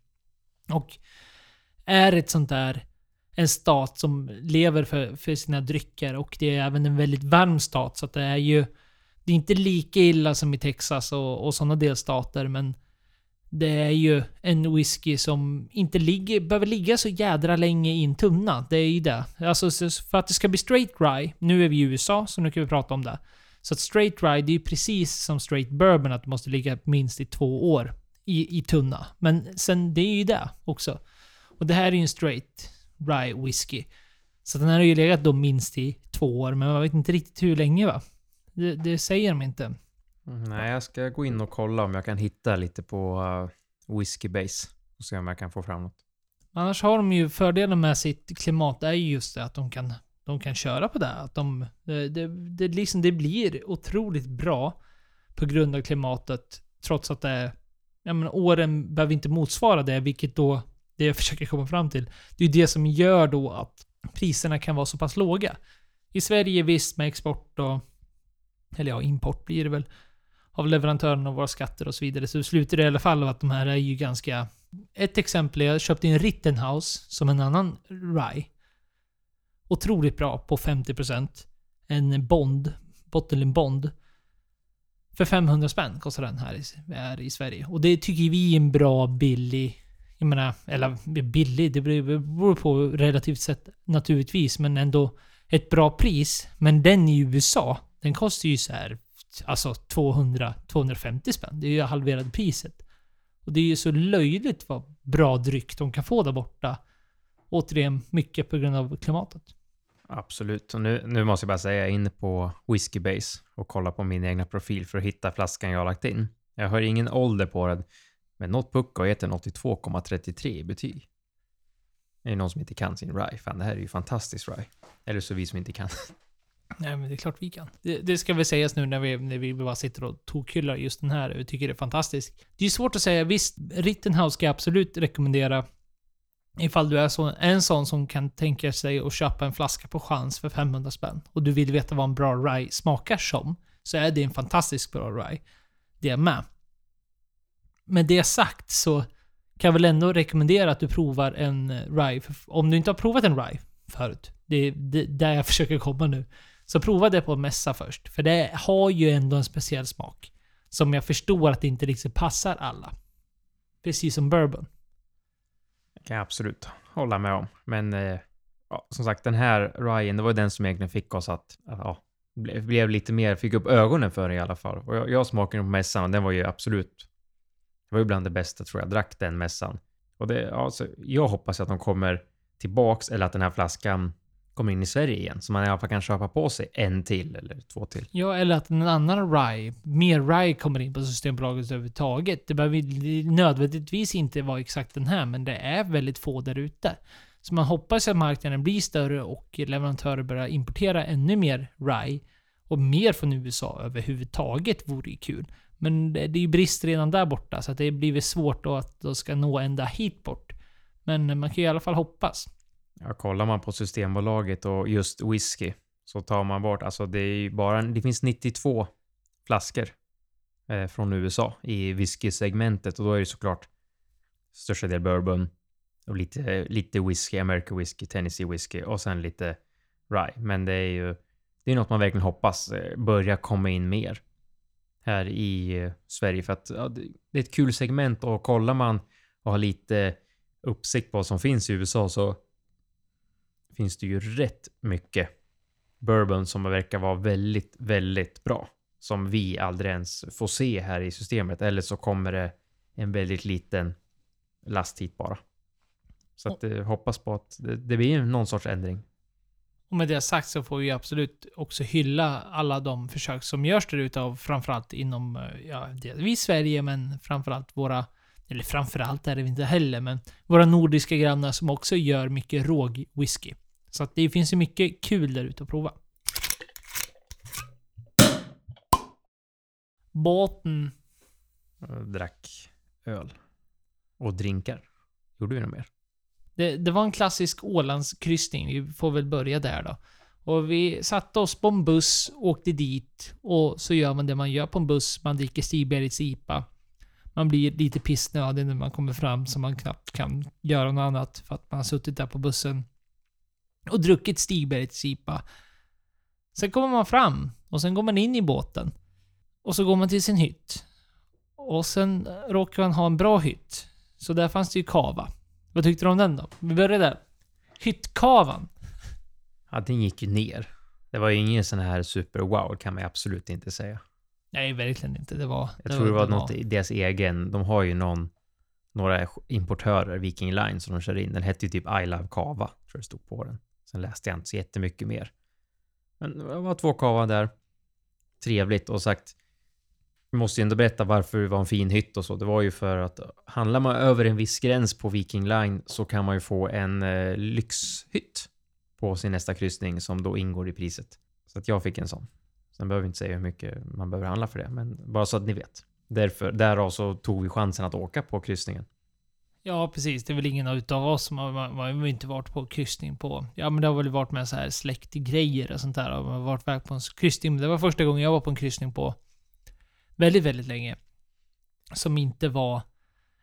Och är ett sånt där en stat som lever för, för sina drycker och det är även en väldigt varm stat så att det är ju det är inte lika illa som i Texas och, och sådana delstater men det är ju en whisky som inte ligger, behöver ligga så jädra länge i en tunna. Det är ju det. Alltså för att det ska bli straight rye, nu är vi i USA så nu kan vi prata om det. Så att straight rye, det är ju precis som straight bourbon att det måste ligga minst i två år i, i tunna. Men sen, det är ju det också. Och det här är ju en straight rye whisky. Så den här har ju legat då minst i två år, men man vet inte riktigt hur länge va? Det, det säger de inte. Mm, Nej, jag ska gå in och kolla om jag kan hitta lite på uh, Whiskey Base. Och se om jag kan få fram något. Annars har de ju fördelen med sitt klimat är ju just det att de kan, de kan köra på det. Att de, det, det, det, liksom, det blir otroligt bra på grund av klimatet. Trots att det är, jag menar, åren behöver inte motsvara det, vilket då, det jag försöker komma fram till. Det är det som gör då att priserna kan vara så pass låga. I Sverige visst med export och, eller ja, import blir det väl, av leverantören och våra skatter och så vidare. Så slutar det i alla fall av att de här är ju ganska... Ett exempel är jag köpte in Rittenhouse som en annan rye. Otroligt bra på 50%. En Bond, Bottenlin Bond. För 500 spänn kostar den här i, här i Sverige. Och det tycker vi är en bra, billig... Jag menar, eller billig, det beror på relativt sett naturligtvis, men ändå ett bra pris. Men den i USA, den kostar ju så här alltså 200-250 spänn. Det är ju halverade priset. Och det är ju så löjligt vad bra dryck de kan få där borta. Återigen, mycket på grund av klimatet. Absolut. Och nu, nu måste jag bara säga, jag är inne på Whiskey Base och kollar på min egna profil för att hitta flaskan jag har lagt in. Jag har ingen ålder på den, men något pucko har gett den 82,33 i betyg. Det är någon som inte kan sin rye. Fan, det här är ju fantastiskt rye. Eller så vi som inte kan. Nej, men det är klart vi kan. Det, det ska väl sägas nu när vi, när vi bara sitter och tokhyllar just den här Vi tycker det är fantastiskt. Det är svårt att säga. Visst, Rittenhouse ska jag absolut rekommendera ifall du är så, en sån som kan tänka sig att köpa en flaska på chans för 500 spänn och du vill veta vad en bra rye smakar som, så är det en fantastisk bra rye. Det är med. Med det sagt så kan jag väl ändå rekommendera att du provar en rye. Om du inte har provat en rye förut, det är där jag försöker komma nu. Så prova det på en mässa först. För det har ju ändå en speciell smak. Som jag förstår att det inte riktigt passar alla. Precis som bourbon. Det kan jag absolut hålla med om. Men eh, ja, som sagt, den här Ryan, det var den som egentligen fick oss att ja, blev, blev lite mer, fick upp ögonen för det i alla fall. Och jag, jag smakade den på mässan och den var ju absolut, det var ju bland det bästa tror jag, drack den mässan. Och det, alltså, jag hoppas att de kommer tillbaks eller att den här flaskan kommer in i Sverige igen. Så man i alla fall kan köpa på sig en till eller två till. Ja, eller att en annan RAI, mer RAI kommer in på Systembolaget överhuvudtaget. Det behöver nödvändigtvis inte vara exakt den här, men det är väldigt få där ute. Så man hoppas att marknaden blir större och leverantörer börjar importera ännu mer RAI. Och mer från USA överhuvudtaget vore ju kul. Men det är ju brist redan där borta, så att det blir svårt då att de ska nå ända hit bort. Men man kan ju i alla fall hoppas. Ja, kollar man på Systembolaget och just whisky så tar man bort, alltså det är ju bara, det finns 92 flaskor eh, från USA i whiskysegmentet och då är det såklart största del bourbon och lite, lite whisky, American whisky, Tennessee whisky och sen lite rye. Men det är ju, det är något man verkligen hoppas eh, börja komma in mer här i eh, Sverige för att ja, det är ett kul segment och kollar man och har lite uppsikt på vad som finns i USA så finns det ju rätt mycket bourbon som verkar vara väldigt, väldigt bra. Som vi aldrig ens får se här i systemet. Eller så kommer det en väldigt liten last hit bara. Så att eh, hoppas på att det, det blir någon sorts ändring. Och med det sagt så får vi absolut också hylla alla de försök som görs där ute av framförallt inom, eh, ja, vi i Sverige, men framförallt våra, eller framförallt är det inte heller, men våra nordiska grannar som också gör mycket råg whisky. Så att det finns ju mycket kul där ute att prova. Båten. Jag drack öl. Och drinkar. Gjorde vi något mer? Det, det var en klassisk Ålandskryssning. Vi får väl börja där då. Och vi satte oss på en buss, åkte dit och så gör man det man gör på en buss. Man dricker Stigbergets IPA. Man blir lite pissnödig när man kommer fram så man knappt kan göra något annat för att man har suttit där på bussen och druckit Stigbergets IPA. Sen kommer man fram och sen går man in i båten. Och så går man till sin hytt. Och sen råkar man ha en bra hytt. Så där fanns det ju kava. Vad tyckte du om den då? Vi börjar där. Hyttkavan. Ja, den gick ju ner. Det var ju ingen sån här super wow, kan man absolut inte säga. Nej, verkligen inte. Det var... Jag det tror det var, det var något i deras egen... De har ju någon... Några importörer, Viking Line, som de kör in. Den hette ju typ I Love Kava, tror jag det stod på den. Sen läste jag inte så jättemycket mer. Men det var två kava där. Trevligt och sagt. Vi måste ju ändå berätta varför det var en fin hytt och så. Det var ju för att handlar man över en viss gräns på Viking Line så kan man ju få en eh, lyxhytt på sin nästa kryssning som då ingår i priset. Så att jag fick en sån. Sen behöver vi inte säga hur mycket man behöver handla för det, men bara så att ni vet. Därför, därav så tog vi chansen att åka på kryssningen. Ja, precis. Det är väl ingen av oss som har, man, man har inte varit på kryssning på... Ja, men det har väl varit med så här släktgrejer och sånt där. Och man har varit väg på en kryssning. Det var första gången jag var på en kryssning på väldigt, väldigt länge. Som inte var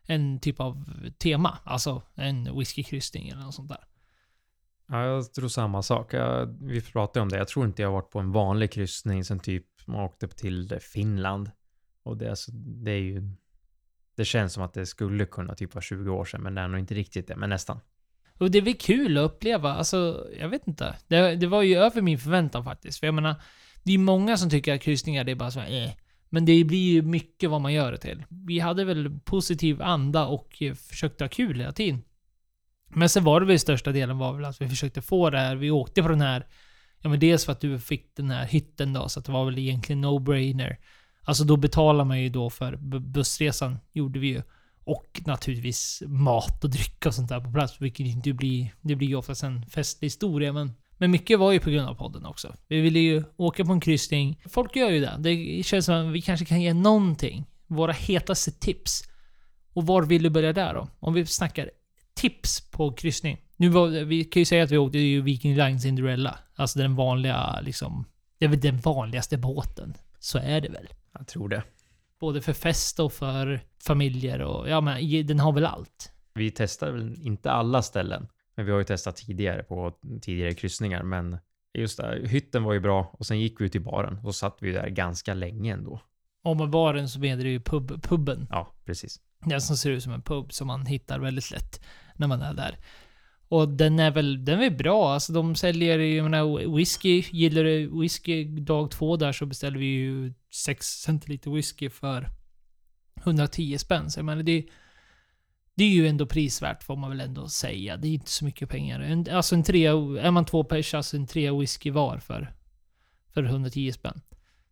en typ av tema. Alltså en whiskykryssning eller något sånt där. Ja, jag tror samma sak. Jag, vi pratade om det. Jag tror inte jag har varit på en vanlig kryssning sen typ man åkte till Finland. Och det, alltså, det är ju... Det känns som att det skulle kunna typ vara 20 år sedan, men det är nog inte riktigt det, men nästan. Och det är väl kul att uppleva. Alltså, jag vet inte. Det, det var ju över min förväntan faktiskt. För jag menar, det är många som tycker att kryssningar, det är bara så här, eh. Men det blir ju mycket vad man gör det till. Vi hade väl positiv anda och försökte ha kul hela tiden. Men sen var det väl största delen var väl att vi försökte få det här. Vi åkte på den här... Ja men dels för att du fick den här hytten då, så att det var väl egentligen no-brainer. Alltså då betalar man ju då för bussresan, gjorde vi ju. Och naturligtvis mat och dryck och sånt där på plats, vilket inte blir... Det blir ju oftast en festlig historia, men... Men mycket var ju på grund av podden också. Vi ville ju åka på en kryssning. Folk gör ju det. Det känns som att vi kanske kan ge någonting. Våra hetaste tips. Och var vill du börja där då? Om vi snackar tips på kryssning. Nu var, vi kan ju säga att vi åkte ju Viking Line Cinderella. Alltså den vanliga, liksom... Det är väl den vanligaste båten. Så är det väl. Jag tror det. Både för fest och för familjer och... Ja men den har väl allt. Vi testade väl inte alla ställen. Men vi har ju testat tidigare på tidigare kryssningar. Men just det, hytten var ju bra och sen gick vi till baren. Och så satt vi där ganska länge ändå. Och med baren så menar du ju pub, puben. Ja, precis. Den som ser ut som en pub som man hittar väldigt lätt när man är där. Och den är väl, den är bra. Alltså de säljer ju, jag menar, whisky. Gillar du whisky dag två där så beställer vi ju 6 centiliter whisky för 110 spänn. Så jag menar, det, det är ju ändå prisvärt får man väl ändå säga. Det är inte så mycket pengar. En, alltså en trea, är man två pers, alltså en trea whisky var för, för 110 spänn.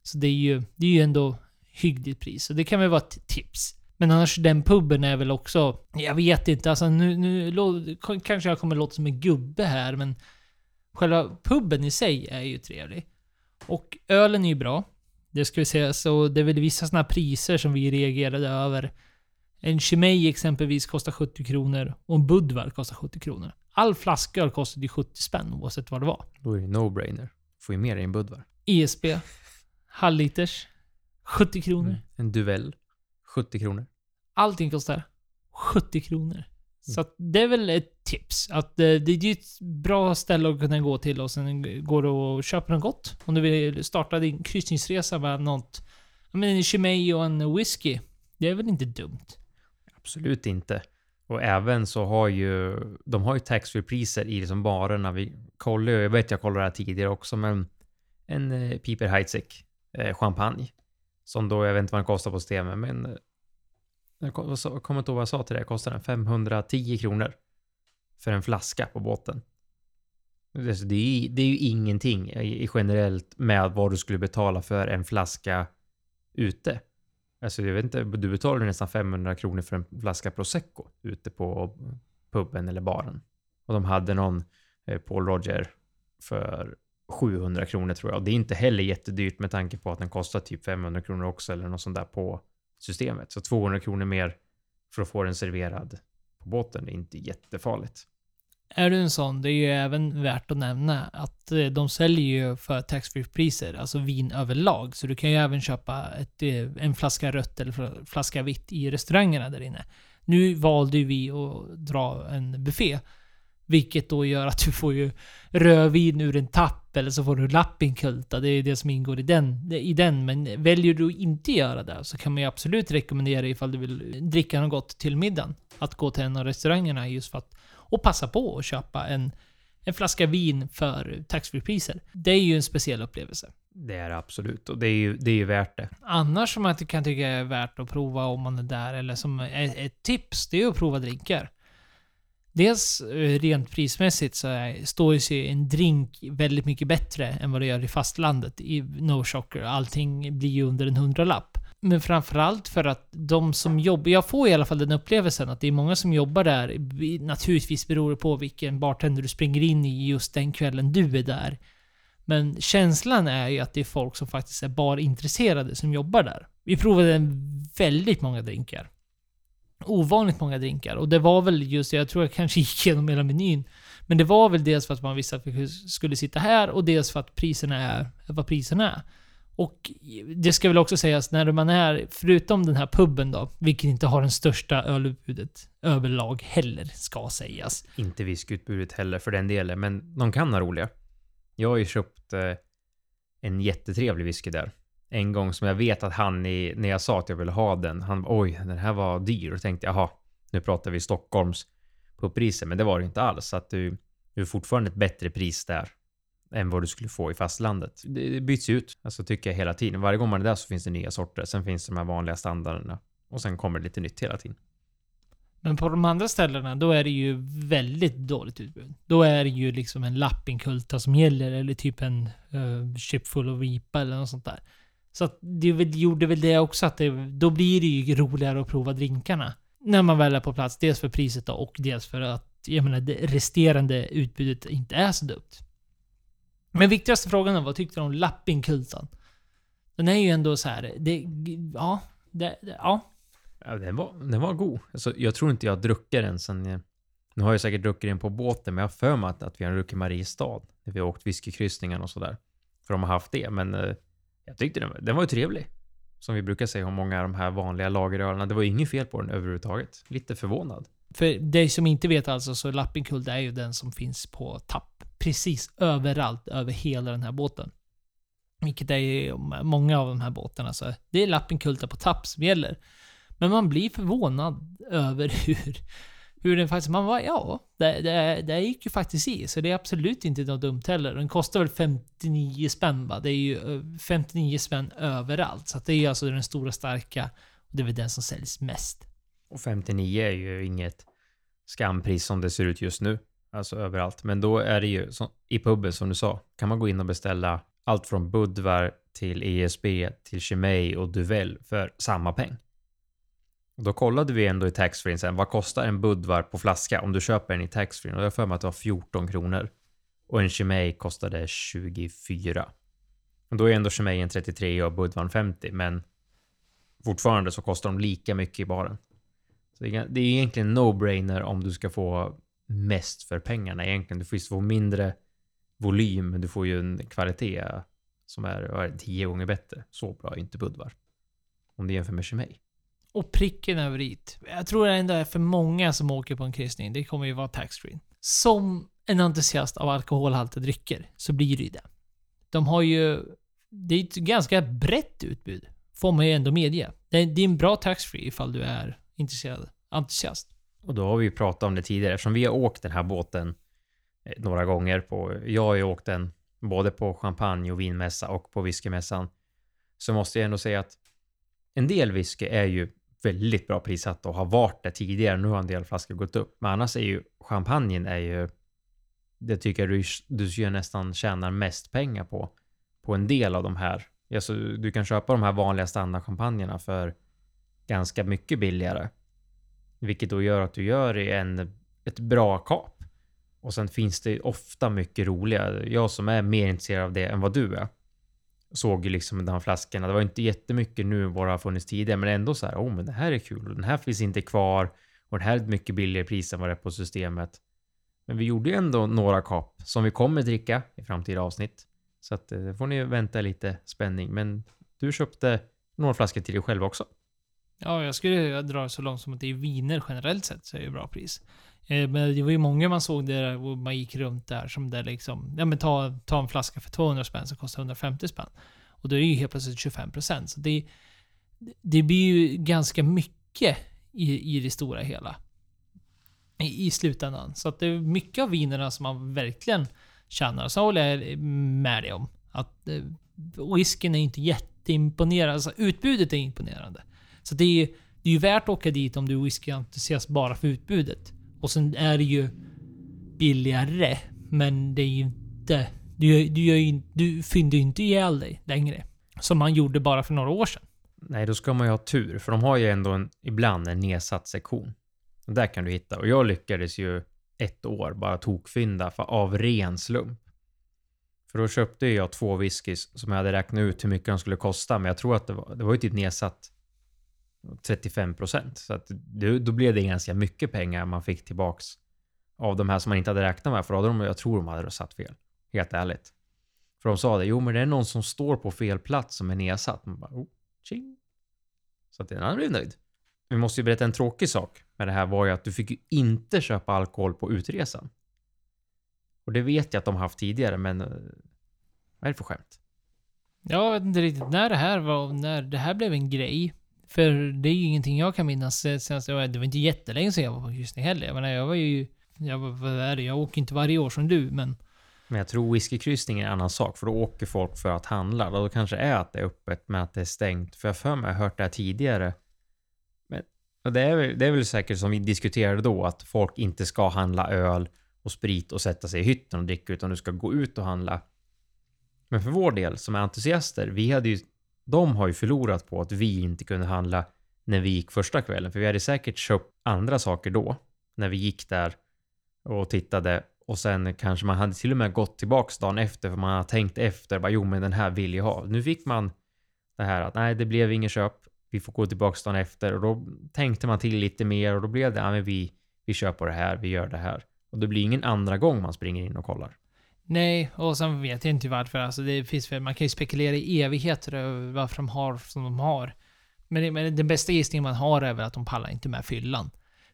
Så det är ju, det är ju ändå hyggligt pris. Så det kan väl vara ett tips. Men annars, den puben är väl också... Jag vet inte, alltså nu, nu kanske jag kommer låta som en gubbe här, men själva puben i sig är ju trevlig. Och ölen är ju bra. Det ska vi säga, så det är väl vissa sådana priser som vi reagerade över. En Chimay exempelvis kostar 70 kronor och en Budvar kostar 70 kronor. All flasköl kostade ju 70 spänn oavsett vad det var. Då är det no-brainer. Får ju mer i en Budvar. ISB. Halvliters. 70 kronor. Mm. En Duvel. 70 kronor. Allting kostar 70 kronor. Mm. Så det är väl ett tips. Att eh, det är ett bra ställe att kunna gå till och sen går du och köper något gott. Om du vill starta din kryssningsresa med något... Men en Chimay och en whisky. Det är väl inte dumt? Absolut inte. Och även så har ju... De har ju taxfree-priser i liksom barerna. Vi kollar jag vet jag kollade det här tidigare också, men en eh, Piper Heidsieck eh, champagne. Som då, jag vet inte vad den kostar på systemet, men jag kommer inte ihåg vad jag sa till dig, kostar den 510 kronor. För en flaska på båten. Det är, det är ju ingenting generellt med vad du skulle betala för en flaska ute. Alltså jag vet inte, du betalar nästan 500 kronor för en flaska prosecco ute på puben eller baren. Och de hade någon eh, Paul Roger för 700 kronor tror jag. Och det är inte heller jättedyrt med tanke på att den kostar typ 500 kronor också eller något sånt där på systemet. Så 200 kronor mer för att få den serverad på båten är inte jättefarligt. Är du en sån, det är ju även värt att nämna att eh, de säljer ju för taxfree-priser, alltså vin överlag. Så du kan ju även köpa ett, eh, en flaska rött eller flaska vitt i restaurangerna där inne. Nu valde vi att dra en buffé. Vilket då gör att du får ju rödvin ur en tapp eller så får du lappinkulta. Det är det som ingår i den, i den. Men väljer du inte göra det så kan man ju absolut rekommendera ifall du vill dricka något gott till middagen. Att gå till en av restaurangerna just för att och passa på att köpa en, en flaska vin för taxfree-priser. Det är ju en speciell upplevelse. Det är det absolut och det är ju, det är ju värt det. Annars som man kan tycka är värt att prova om man är där eller som ett tips, det är att prova drinkar. Dels eh, rent prismässigt så står sig en drink väldigt mycket bättre än vad det gör i fastlandet. I No Shocker. Allting blir ju under en hundralapp. Men framförallt för att de som jobbar... Jag får i alla fall den upplevelsen att det är många som jobbar där. Naturligtvis beror det på vilken bartender du springer in i just den kvällen du är där. Men känslan är ju att det är folk som faktiskt är barintresserade som jobbar där. Vi provade väldigt många drinkar. Ovanligt många drinkar. Och det var väl just det, jag tror jag kanske gick igenom hela menyn. Men det var väl dels för att man visste att vi skulle sitta här och dels för att priserna är vad priserna är. Och det ska väl också sägas, när man är, förutom den här puben då, vilket inte har den största ölutbudet överlag heller, ska sägas. Inte whiskyutbudet heller för den delen, men de kan ha roliga. Jag har ju köpt eh, en jättetrevlig whisky där. En gång som jag vet att han, i, när jag sa att jag ville ha den, han oj, den här var dyr. Och tänkte, jaha, nu pratar vi Stockholms pubpriser, men det var det inte alls. Så att du, du är fortfarande ett bättre pris där än vad du skulle få i fastlandet. Det byts ut, alltså tycker jag hela tiden. Varje gång man är där så finns det nya sorter. Sen finns det de här vanliga standarderna och sen kommer det lite nytt hela tiden. Men på de andra ställena, då är det ju väldigt dåligt utbud. Då är det ju liksom en lappinkulta som gäller, eller typ en uh, chip full of vipa eller något sånt där. Så att det gjorde väl det också att det, då blir det ju roligare att prova drinkarna. När man väl är på plats. Dels för priset då och dels för att, jag menar, det resterande utbudet inte är så dumt. Men viktigaste frågan är, vad tyckte du om lappinkultan? Den är ju ändå så här, det, ja, det, ja. Ja, den var, den var god. Alltså, jag tror inte jag har druckit den sen... Nu har jag säkert druckit den på båten, men jag har för mig att, att vi har druckit Mariestad. När vi har åkt whiskykryssningen och sådär. För de har haft det, men eh, jag tyckte den, den var ju trevlig. Som vi brukar säga om många av de här vanliga lagerölarna. Det var inget fel på den överhuvudtaget. Lite förvånad. För dig som inte vet alltså, så Lappinkult är ju den som finns på tapp. Precis överallt, över hela den här båten. Vilket är ju många av de här båtarna. Så det är Lappinkulta på tapp som gäller. Men man blir förvånad över hur, hur den faktiskt... Man var ja, det, det, det gick ju faktiskt i. Så det är absolut inte något dumt heller. Den kostar väl 59 spänn va? Det är ju eh, 59 spänn överallt. Så det är alltså den stora starka. Och det är väl den som säljs mest. Och 59 är ju inget skampris som det ser ut just nu. Alltså överallt. Men då är det ju som, i puben som du sa. Kan man gå in och beställa allt från Budvar till ESB till Chimay och Duvel för samma peng. Då kollade vi ändå i taxfree sen, vad kostar en Budvar på flaska om du köper den i taxfree? Och jag har för mig att det var 14 kronor. Och en Chimay kostade 24. Och då är ändå Chimay en 33 och Budvar 50, men fortfarande så kostar de lika mycket i baren. Så det är egentligen no-brainer om du ska få mest för pengarna egentligen. Du får ju få mindre volym, men du får ju en kvalitet som är tio gånger bättre. Så bra är inte Budvar. Om du jämför med Chimay. Och pricken över it. Jag tror det ändå är för många som åker på en kryssning. Det kommer ju vara taxfree. Som en entusiast av alkoholhaltiga drycker så blir det ju det. De har ju... Det är ett ganska brett utbud. Får man ju ändå medge. Det är, det är en bra taxfree ifall du är intresserad. Entusiast. Och då har vi ju pratat om det tidigare. Eftersom vi har åkt den här båten eh, några gånger på... Jag har ju åkt den både på champagne och vinmässa och på whiskymässan. Så måste jag ändå säga att en del whisky är ju väldigt bra prissatt och har varit det tidigare. Nu har en del flaskor gått upp. Men annars är ju champagnen är ju... Det tycker jag du, du nästan tjänar mest pengar på. På en del av de här. Alltså, du kan köpa de här vanliga standardchampagnerna för ganska mycket billigare. Vilket då gör att du gör en, ett bra kap. Och sen finns det ofta mycket roliga. Jag som är mer intresserad av det än vad du är såg ju liksom de här flaskorna. Det var inte jättemycket nu vad det har funnits tidigare, men ändå så här. Oh, men det här är kul och den här finns inte kvar och den här är ett mycket billigare pris än vad det är på systemet. Men vi gjorde ju ändå några kap som vi kommer dricka i framtida avsnitt. Så att det får ni vänta lite spänning. Men du köpte några flaskor till dig själv också. Ja, jag skulle dra så långt som att det är viner generellt sett så är det bra pris. Eh, men det var ju många man såg där och man gick runt där som där liksom, ja men ta, ta en flaska för 200 spänn som kostar 150 spänn. Och då är det ju helt plötsligt 25 procent. Så det, det blir ju ganska mycket i, i det stora hela. I, I slutändan. Så att det är mycket av vinerna som man verkligen tjänar. Så håller jag med dig om. Att eh, whiskyn är inte jätteimponerande. Alltså utbudet är imponerande. Så det är, det är ju värt att åka dit om du är whiskyentusiast bara för utbudet. Och sen är det ju billigare. Men det är ju inte... Du, du, gör ju, du fyndar ju inte ihjäl dig längre. Som man gjorde bara för några år sedan. Nej, då ska man ju ha tur, för de har ju ändå en, ibland en nedsatt sektion. Och där kan du hitta. Och jag lyckades ju ett år bara tokfynda för, av ren slump. För då köpte jag två whiskys som jag hade räknat ut hur mycket de skulle kosta, men jag tror att det var, det var ju typ nedsatt 35 procent. Så att det, då blev det ganska mycket pengar man fick tillbaks av de här som man inte hade räknat med. För då hade de, jag tror de hade satt fel. Helt ärligt. För de sa det, jo men det är någon som står på fel plats som är nedsatt. Man bara, oh, ching. Så att den blev nöjd. Vi måste ju berätta en tråkig sak med det här var ju att du fick ju inte köpa alkohol på utresan. Och det vet jag att de haft tidigare, men eh, vad är det för skämt? Jag vet inte riktigt när det här var, när det här blev en grej. För det är ju ingenting jag kan minnas senast, det var inte jättelänge sedan jag var på kryssning heller. Jag menar, jag var ju, jag vad är det, jag åker inte varje år som du, men Men jag tror whiskykryssning är en annan sak, för då åker folk för att handla. Och då kanske är att det är öppet, men att det är stängt. För jag har för mig, jag har hört det här tidigare. Men och det, är väl, det är väl säkert som vi diskuterade då, att folk inte ska handla öl och sprit och sätta sig i hytten och dricka, utan du ska gå ut och handla. Men för vår del, som är entusiaster, vi hade ju, de har ju förlorat på att vi inte kunde handla när vi gick första kvällen. För vi hade säkert köpt andra saker då, när vi gick där och tittade. Och sen kanske man hade till och med gått tillbaks dagen efter för man hade tänkt efter. Bara, jo, men den här vill jag ha. Nu fick man det här att nej, det blev inget köp. Vi får gå tillbaks dagen efter och då tänkte man till lite mer och då blev det, ja, men vi, vi kör på det här, vi gör det här. Och det blir ingen andra gång man springer in och kollar. Nej, och sen vet jag inte varför. Alltså det finns väl, man kan ju spekulera i evigheter över varför de har som de har. Men, det, men den bästa gissningen man har är väl att de pallar inte med fyllan.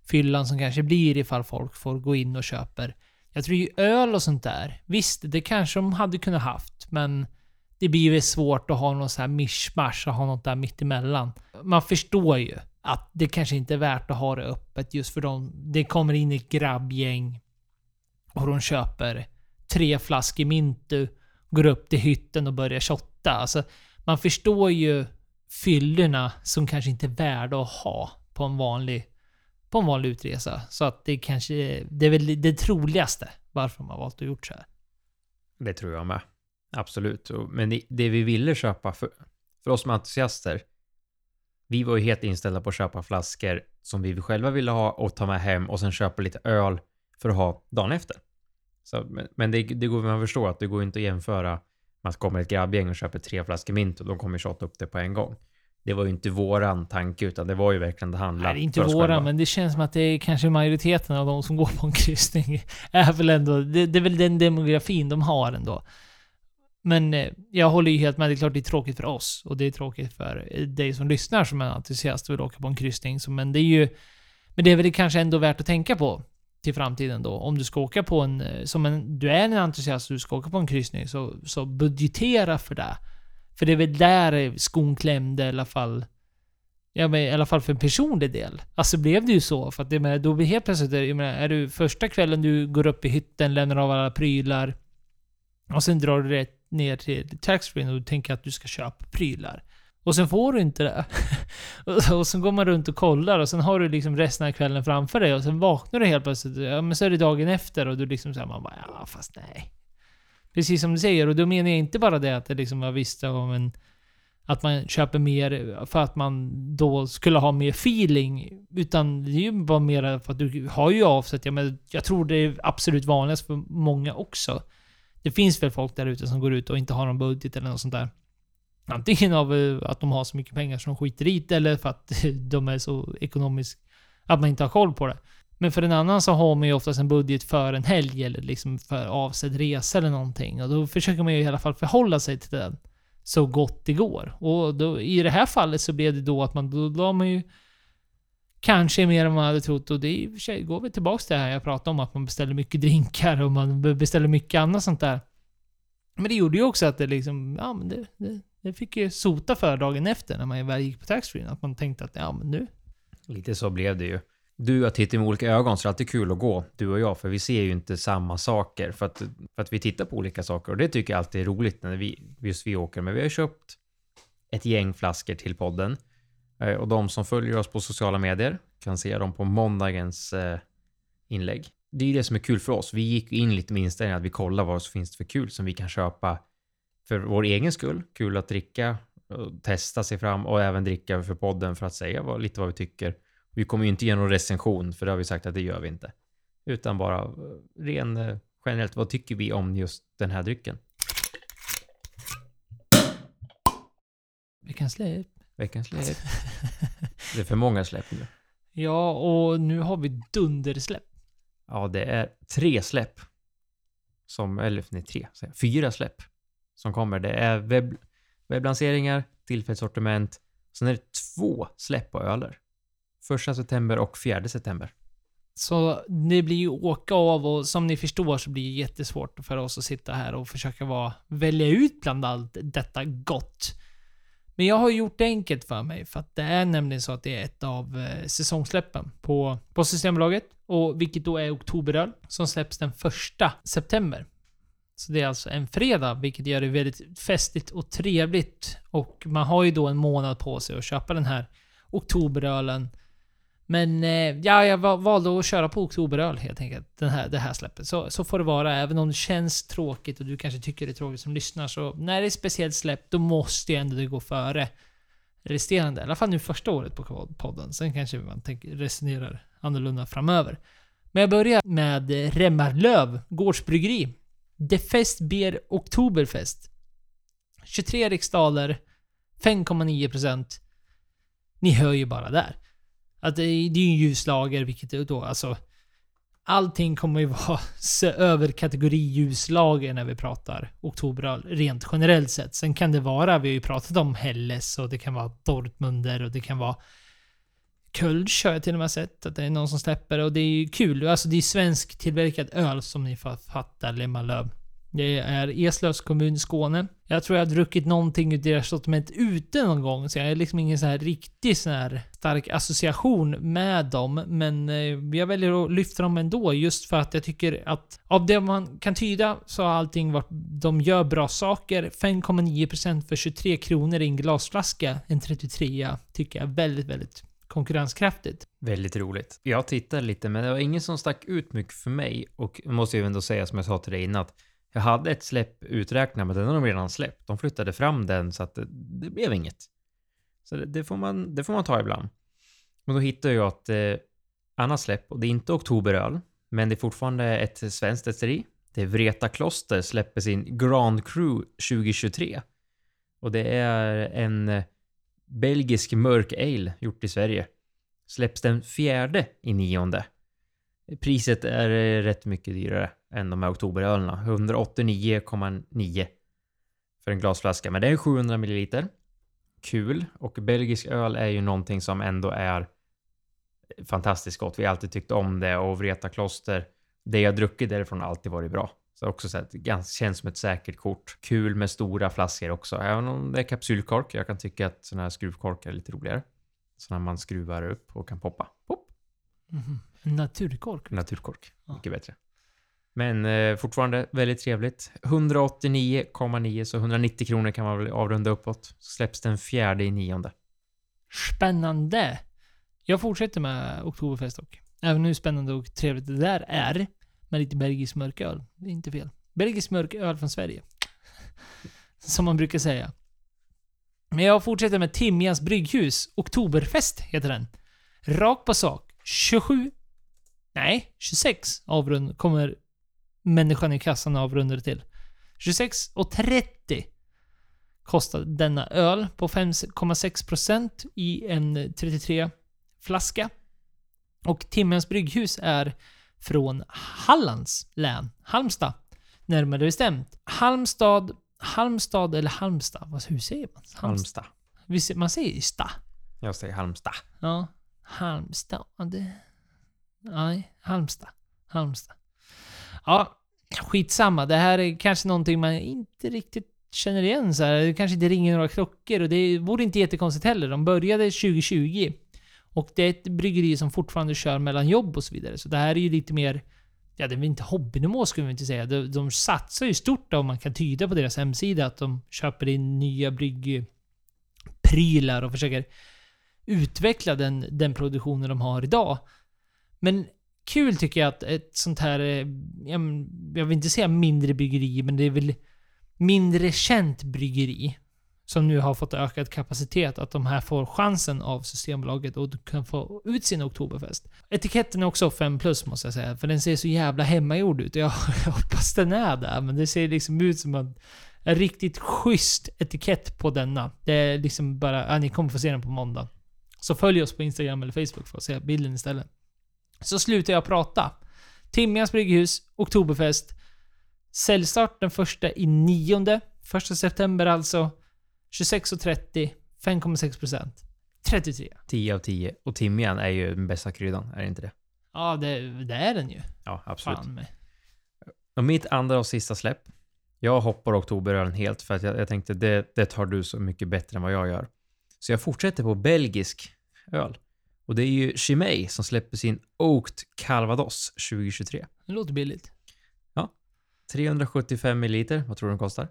Fyllan som kanske blir ifall folk får gå in och köper. Jag tror ju öl och sånt där. Visst, det kanske de hade kunnat haft, men det blir ju svårt att ha någon så här mischmasch och ha något där mittemellan. Man förstår ju att det kanske inte är värt att ha det öppet just för dem. Det kommer in ett grabbgäng och de köper tre flaskor Mintu, går upp till hytten och börjar shotta. Alltså, man förstår ju fyllorna som kanske inte är värda att ha på en vanlig, på en vanlig utresa. Så att det kanske, det är väl det troligaste varför de har valt att gjort så här. Det tror jag med. Absolut. Men det, det vi ville köpa för, för oss som entusiaster, vi var ju helt inställda på att köpa flaskor som vi själva ville ha och ta med hem och sen köpa lite öl för att ha dagen efter. Så, men men det, det går man förstår att det går inte att jämföra med att det kommer ett grabbgäng och köper tre flaskor mint och de kommer shotta upp det på en gång. Det var ju inte våran tanke utan det var ju verkligen att handla Nej, det är inte för oss våra, själva. men det känns som att det är kanske majoriteten av de som går på en kryssning är väl ändå... Det, det är väl den demografin de har ändå. Men eh, jag håller ju helt med. Det är klart det är tråkigt för oss och det är tråkigt för dig som lyssnar som är entusiast och vill åka på en kryssning. Men det är ju... Men det är väl kanske ändå värt att tänka på till framtiden då. Om du ska åka på en... Eh, som en du är en entusiast och du ska åka på en kryssning, så, så budgetera för det. För det är väl där eh, skon klämde i alla fall. Ja, men i alla fall för en personlig del. Alltså blev det ju så. För att det, menar, då blir helt plötsligt, jag menar, är du första kvällen du går upp i hytten, lämnar av alla prylar och sen drar du rätt ner till taxfree och du tänker att du ska köpa prylar. Och sen får du inte det. och, och sen går man runt och kollar och sen har du liksom resten av kvällen framför dig och sen vaknar du helt plötsligt. Ja, men så är det dagen efter och du liksom såhär, man bara ja, fast nej. Precis som du säger, och då menar jag inte bara det att det liksom var visst om en... Att man köper mer för att man då skulle ha mer feeling. Utan det är ju bara mer för att du har ju avsett. Ja, men jag tror det är absolut vanligast för många också. Det finns väl folk där ute som går ut och inte har någon budget eller något sånt där. Antingen av eh, att de har så mycket pengar som de skiter i det, eller för att de är så ekonomiskt... Att man inte har koll på det. Men för en annan så har man ju oftast en budget för en helg eller liksom för avsedd resa eller någonting. Och då försöker man ju i alla fall förhålla sig till den så gott det går. Och då, i det här fallet så blev det då att man, då la man ju kanske mer än man hade trott. Och det är i och för sig, går vi tillbaks till det här jag pratade om, att man beställer mycket drinkar och man beställer mycket annat sånt där. Men det gjorde ju också att det liksom, ja men det, det, det fick ju sota för dagen efter när man väl gick på taxfree. Att man tänkte att, ja men nu, Lite så blev det ju. Du har tittat med olika ögon så det är alltid kul att gå, du och jag, för vi ser ju inte samma saker. För att, för att vi tittar på olika saker och det tycker jag alltid är roligt när vi, just vi åker. Men vi har ju köpt ett gäng flaskor till podden. Eh, och de som följer oss på sociala medier kan se dem på måndagens eh, inlägg. Det är ju det som är kul för oss. Vi gick in lite med inställningen att vi kollar vad som finns för kul som vi kan köpa för vår egen skull. Kul att dricka och testa sig fram och även dricka för podden för att säga vad, lite vad vi tycker. Vi kommer ju inte ge någon recension, för det har vi sagt att det gör vi inte. Utan bara eh, ren eh, generellt, vad tycker vi om just den här drycken? Veckans släpp. Veckans släpp. Det är för många släpp nu. Ja, och nu har vi dundersläpp. Ja, det är tre släpp. Som, eller nej, tre, fyra släpp som kommer. Det är webb, webblanseringar, tillfälligt sortiment. Sen är det två släpp på öler. Första september och fjärde september. Så det blir ju åka av och som ni förstår så blir det jättesvårt för oss att sitta här och försöka vara, välja ut bland allt detta gott. Men jag har gjort det enkelt för mig för att det är nämligen så att det är ett av eh, på, på Systembolaget. Och vilket då är oktoberöl som släpps den första september. Så det är alltså en fredag, vilket gör det väldigt festligt och trevligt. Och man har ju då en månad på sig att köpa den här oktoberölen. Men eh, ja, jag valde att köra på oktoberöl helt enkelt. Den här, det här släppet. Så, så får det vara. Även om det känns tråkigt och du kanske tycker det är tråkigt som lyssnar. Så när det är speciellt släpp, då måste ju ändå det gå före resterande. I alla fall nu första året på podden. Sen kanske man tänker, resonerar annorlunda framöver. Men jag börjar med Remmarlöv Gårdsbryggeri. The Fest Beer Oktoberfest. 23 riksdaler, 5,9%. Ni hör ju bara där. Att det är, det är ju en ljuslager, vilket då alltså... Allting kommer ju vara se över kategori ljuslager när vi pratar oktoberöl, rent generellt sett. Sen kan det vara, vi har ju pratat om Helles och det kan vara Dortmunder och det kan vara Kölsch har jag till och med sett att det är någon som släpper och det är ju kul. Alltså det är svensk tillverkad öl som ni får fatta, Lemmalöv. Det är Eslövs kommun i Skåne. Jag tror jag har druckit någonting ur deras sortiment ute någon gång, så jag är liksom ingen så här riktig sån här stark association med dem. Men eh, jag väljer att lyfta dem ändå, just för att jag tycker att av det man kan tyda så har allting varit... De gör bra saker. 5,9% för 23 kronor i en glasflaska, en 33 tycker jag är väldigt, väldigt konkurrenskraftigt. Väldigt roligt. Jag tittade lite, men det var ingen som stack ut mycket för mig. Och måste ju ändå säga som jag sa till dig innan, att jag hade ett släpp uträknat, men den har de redan släppt. De flyttade fram den så att det, det blev inget. Så det, det, får man, det får man ta ibland. Men då hittade jag ett eh, annat släpp och det är inte oktoberöl, men det är fortfarande ett svenskt esteri. Det är Vreta Kloster släpper sin Grand Cru 2023. Och det är en eh, belgisk mörk ale gjort i Sverige. Släpps den fjärde i nionde. Priset är eh, rätt mycket dyrare än de här oktoberölerna. 189,9 för en glasflaska, men det är 700 milliliter. Kul. Och belgisk öl är ju någonting som ändå är fantastiskt gott. Vi har alltid tyckt om det och Vreta Kloster, det jag druckit därifrån har alltid varit bra. Så också så ganska- känns som ett säkert kort. Kul med stora flaskor också. Även om det är kapsylkork. Jag kan tycka att sådana här skruvkorkar är lite roligare. Sådana man skruvar upp och kan poppa. Pop! En naturkork. Naturkork. Ja. Mycket bättre. Men eh, fortfarande väldigt trevligt. 189,9 så 190 kronor kan man väl avrunda uppåt. Släpps den fjärde i nionde. Spännande! Jag fortsätter med Oktoberfest dock. Även hur spännande och trevligt det där är. Med lite belgisk mörköl. Det är inte fel. Belgisk mörköl från Sverige. Som man brukar säga. Men jag fortsätter med Timjans brygghus. Oktoberfest heter den. Rakt på sak. 27... Nej, 26 avrund kommer människan i kassan avrunda det till. 26 och 30 kostar denna öl på 5,6% i en 33 flaska. Och Timmens brygghus är från Hallands län, Halmstad. Närmare bestämt. Halmstad, Halmstad eller Halmstad? Vad- Hur säger man? Halmstad. Ser- Man säger ju sta. Jag säger Halmstad. Ja. Halmstad. Nej, Halmstad. Halmstad. Ja, skitsamma. Det här är kanske någonting man inte riktigt känner igen så här. Det kanske inte ringer några klockor och det vore inte jättekonstigt heller. De började 2020. Och det är ett bryggeri som fortfarande kör mellan jobb och så vidare. Så det här är ju lite mer... Ja, det är väl inte hobbynivå skulle vi inte säga. De, de satsar ju stort om man kan tyda på deras hemsida att de köper in nya bryggprylar och försöker utveckla den, den produktionen de har idag. Men kul tycker jag att ett sånt här, eh, jag vill inte säga mindre bryggeri, men det är väl mindre känt bryggeri som nu har fått ökad kapacitet, att de här får chansen av Systembolaget och kan få ut sin Oktoberfest. Etiketten är också 5 plus måste jag säga, för den ser så jävla hemmagjord ut. Jag, jag hoppas den är där, men det ser liksom ut som en, en riktigt schysst etikett på denna. Det är liksom bara, ja, ni kommer få se den på måndag. Så följ oss på Instagram eller Facebook för att se bilden istället. Så slutar jag prata. Timjans brygghus, Oktoberfest. Säljstart den första i nionde. Första september alltså. 26.30. 5,6%. 33. 10 av 10. Och timjan är ju den bästa kryddan, är det inte det? Ja, det, det är den ju. Ja, absolut. Fan. Och mitt andra och sista släpp. Jag hoppar oktoberölen helt för att jag, jag tänkte det, det tar du så mycket bättre än vad jag gör. Så jag fortsätter på belgisk öl. Och det är ju Chimay som släpper sin Oaked Calvados 2023. Det låter billigt. 375 ml, vad tror du den kostar?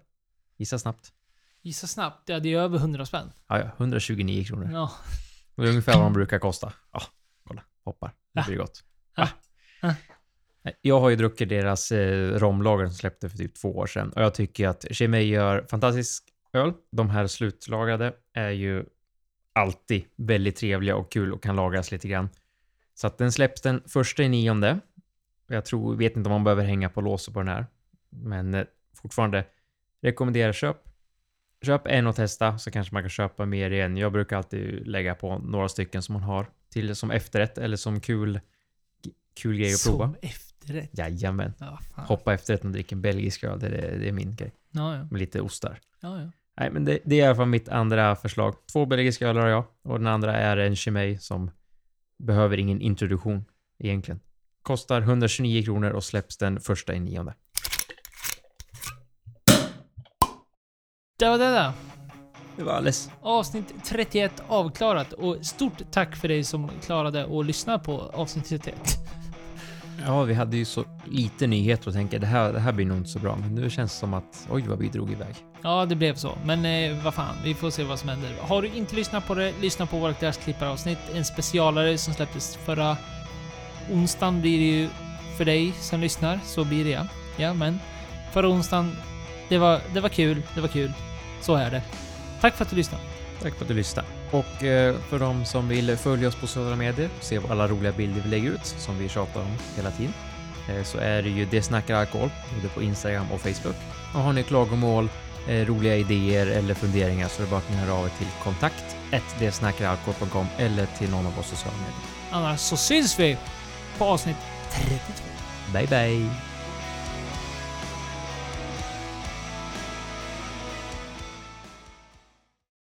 Gissa snabbt. Gissa snabbt. Ja, det är över 100 spänn. Ja, ja, 129 kronor. Ja. Det är ungefär vad de brukar kosta. Ja, kolla. Hoppar. Det blir gott. Ja. Ja. Jag har ju druckit deras eh, romlager som släppte för typ två år sedan. Och jag tycker att Chimay gör fantastisk öl. De här slutlagrade är ju alltid väldigt trevliga och kul och kan lagras lite grann. Så att den släpps den första i nionde. Jag tror, vet inte om man behöver hänga på låset på den här. Men eh, fortfarande rekommenderar köp. Köp en och testa så kanske man kan köpa mer igen. Jag brukar alltid lägga på några stycken som man har till som efterrätt eller som kul, kul grej att prova. Som efterrätt. Jajamän. Ja, fan. Hoppa efterrätten och dricka en belgisk öl, det är, det är min grej. Ja, ja. Med lite ostar. ja, ja. Nej, men det, det är i alla fall mitt andra förslag. Två belgiska öl har jag och den andra är en Chimay som behöver ingen introduktion egentligen. Kostar 129 kronor och släpps den första i nionde. Det var det där. Det var alldeles. Avsnitt 31 avklarat och stort tack för dig som klarade att lyssna på avsnitt 31. Ja, vi hade ju så lite nyheter och tänka det här, det här blir nog inte så bra, men nu känns det som att oj vad vi drog iväg. Ja, det blev så. Men eh, vad fan, vi får se vad som händer. Har du inte lyssnat på det, lyssna på vårt gräsklipparavsnitt. En specialare som släpptes förra onsdagen blir det ju för dig som lyssnar. Så blir det ja. Ja, men förra onsdagen, det var, det var kul. Det var kul. Så är det. Tack för att du lyssnade. Tack för att du lyssnade. Och eh, för de som vill följa oss på sociala medier, se alla roliga bilder vi lägger ut, som vi tjatar om hela tiden, eh, så är det ju Det snackar alkohol, både på Instagram och Facebook. Och har ni klagomål, eh, roliga idéer eller funderingar så är det bara att ni hör av er till kontakt detsnackaralkohol.com eller till någon av våra sociala medier. Annars så syns vi på avsnitt 32. Bye bye!